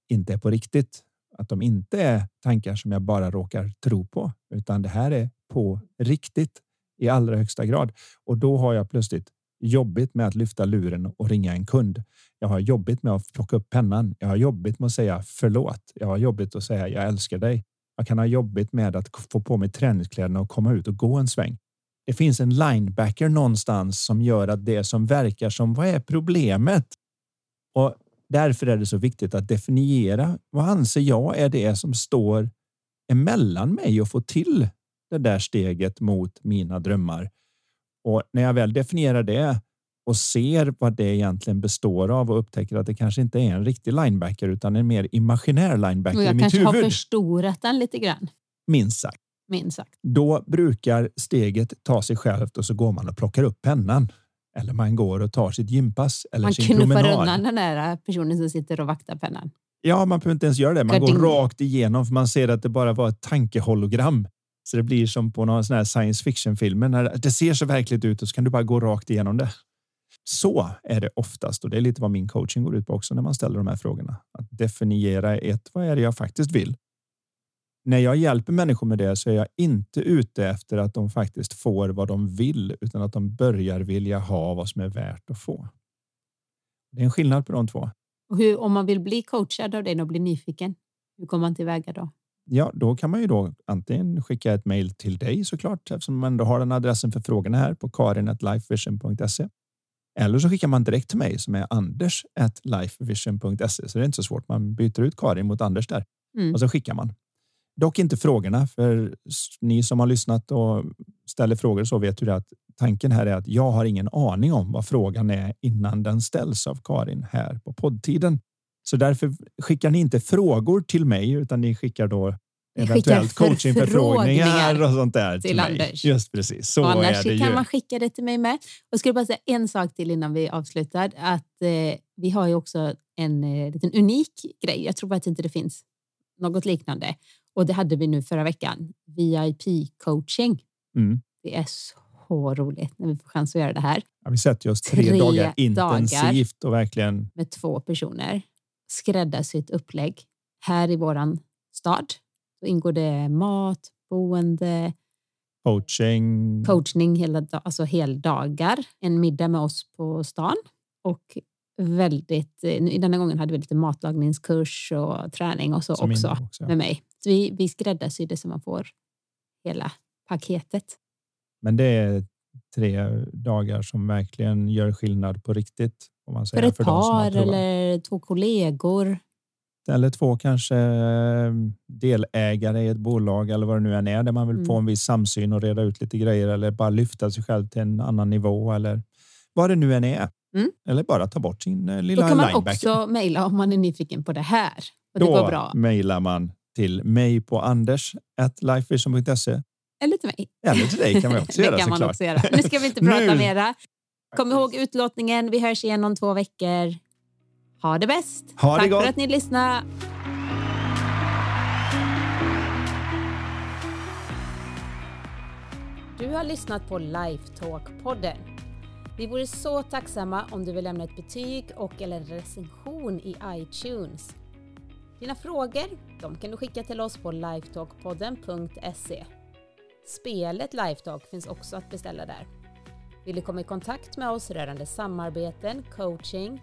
[SPEAKER 2] inte är på riktigt. Att de inte är tankar som jag bara råkar tro på, utan det här är på riktigt i allra högsta grad. Och då har jag plötsligt jobbigt med att lyfta luren och ringa en kund. Jag har jobbigt med att plocka upp pennan. Jag har jobbigt med att säga förlåt. Jag har jobbigt att säga jag älskar dig. Jag kan ha jobbigt med att få på mig träningskläderna och komma ut och gå en sväng. Det finns en linebacker någonstans som gör att det som verkar som vad är problemet? Och därför är det så viktigt att definiera vad anser jag är det som står emellan mig och få till det där steget mot mina drömmar. Och när jag väl definierar det och ser vad det egentligen består av och upptäcker att det kanske inte är en riktig linebacker utan en mer imaginär linebacker
[SPEAKER 1] Och
[SPEAKER 2] i
[SPEAKER 1] jag
[SPEAKER 2] mitt
[SPEAKER 1] kanske har förstorat den lite grann,
[SPEAKER 2] Minst sagt.
[SPEAKER 1] minst sagt.
[SPEAKER 2] Då brukar steget ta sig självt och så går man och plockar upp pennan. Eller man går och tar sitt gympass eller
[SPEAKER 1] Man
[SPEAKER 2] sin
[SPEAKER 1] knuffar
[SPEAKER 2] promenad.
[SPEAKER 1] undan den där personen som sitter och vaktar pennan.
[SPEAKER 2] Ja, man behöver inte ens göra det. Man
[SPEAKER 1] Gardin.
[SPEAKER 2] går rakt igenom för man ser att det bara var ett tankehologram. Så det blir som på någon sån här science fiction när det ser så verkligt ut och så kan du bara gå rakt igenom det. Så är det oftast och det är lite vad min coaching går ut på också när man ställer de här frågorna. Att definiera ett, vad är det jag faktiskt vill? När jag hjälper människor med det så är jag inte ute efter att de faktiskt får vad de vill utan att de börjar vilja ha vad som är värt att få. Det är en skillnad på de två.
[SPEAKER 1] Hur, om man vill bli coachad av dig och bli nyfiken, hur kommer man tillväga då?
[SPEAKER 2] Ja, då kan man ju då antingen skicka ett mejl till dig såklart eftersom man ändå har den adressen för frågorna här på karin.lifevision.se. Eller så skickar man direkt till mig som är anders.lifevision.se. Så det är inte så svårt. Man byter ut Karin mot Anders där
[SPEAKER 1] Mm.
[SPEAKER 2] och så skickar man. Dock inte frågorna, för ni som har lyssnat och ställer frågor så vet ju att tanken här är att jag har ingen aning om vad frågan är innan den ställs av Karin här på poddtiden. Så därför skickar ni inte frågor till mig utan ni skickar då eventuellt coachingförfrågningar och sånt där till, till Anders. Just precis. Så
[SPEAKER 1] annars kan
[SPEAKER 2] ju.
[SPEAKER 1] man skicka det till mig med. Och skulle bara säga en sak till innan vi avslutar. Att eh, vi har ju också en eh, liten unik grej. Jag tror faktiskt inte det finns något liknande. Och det hade vi nu förra veckan. VIP coaching.
[SPEAKER 2] Mm.
[SPEAKER 1] Det är så roligt när vi får chans att göra det här.
[SPEAKER 2] Ja, vi sätter oss tre, tre dagar intensivt och verkligen.
[SPEAKER 1] Med två personer. Skräddarsytt upplägg här i våran stad. Då ingår det mat, boende,
[SPEAKER 2] coaching,
[SPEAKER 1] coachning hela, alltså heldagar, en middag med oss på stan och väldigt, denna gången hade vi lite matlagningskurs och träning och så också, också, med mig. Så vi, vi skräddarsydde så man får hela paketet.
[SPEAKER 2] Men det är tre dagar som verkligen gör skillnad på riktigt. Om man säger,
[SPEAKER 1] för ett för par eller två kollegor.
[SPEAKER 2] Eller två kanske eh, delägare i ett bolag eller vad det nu än är där man vill mm. få en viss samsyn och reda ut lite grejer eller bara lyfta sig själv till en annan nivå eller vad det nu än är.
[SPEAKER 1] Mm.
[SPEAKER 2] Eller bara ta bort sin eh, lilla
[SPEAKER 1] Då kan man
[SPEAKER 2] linebacker.
[SPEAKER 1] också mejla om man är nyfiken på det här. Och det
[SPEAKER 2] Då
[SPEAKER 1] går bra.
[SPEAKER 2] mejlar man till mig på anders.lifevision.se
[SPEAKER 1] eller till mig.
[SPEAKER 2] Eller till dig kan man också göra såklart.
[SPEAKER 1] också göra. Nu ska vi inte prata mera. Kom ihåg utlottningen. Vi hörs igen om två veckor. Ha det bäst.
[SPEAKER 2] Ha
[SPEAKER 1] Tack
[SPEAKER 2] det gott.
[SPEAKER 1] för att ni lyssnade. Du har lyssnat på Lifetalk-podden. Vi vore så tacksamma om du vill lämna ett betyg och eller recension i iTunes. Dina frågor de kan du skicka till oss på lifetalkpodden.se. Spelet Lifetalk finns också att beställa där. Vill du komma i kontakt med oss rörande samarbeten, coaching,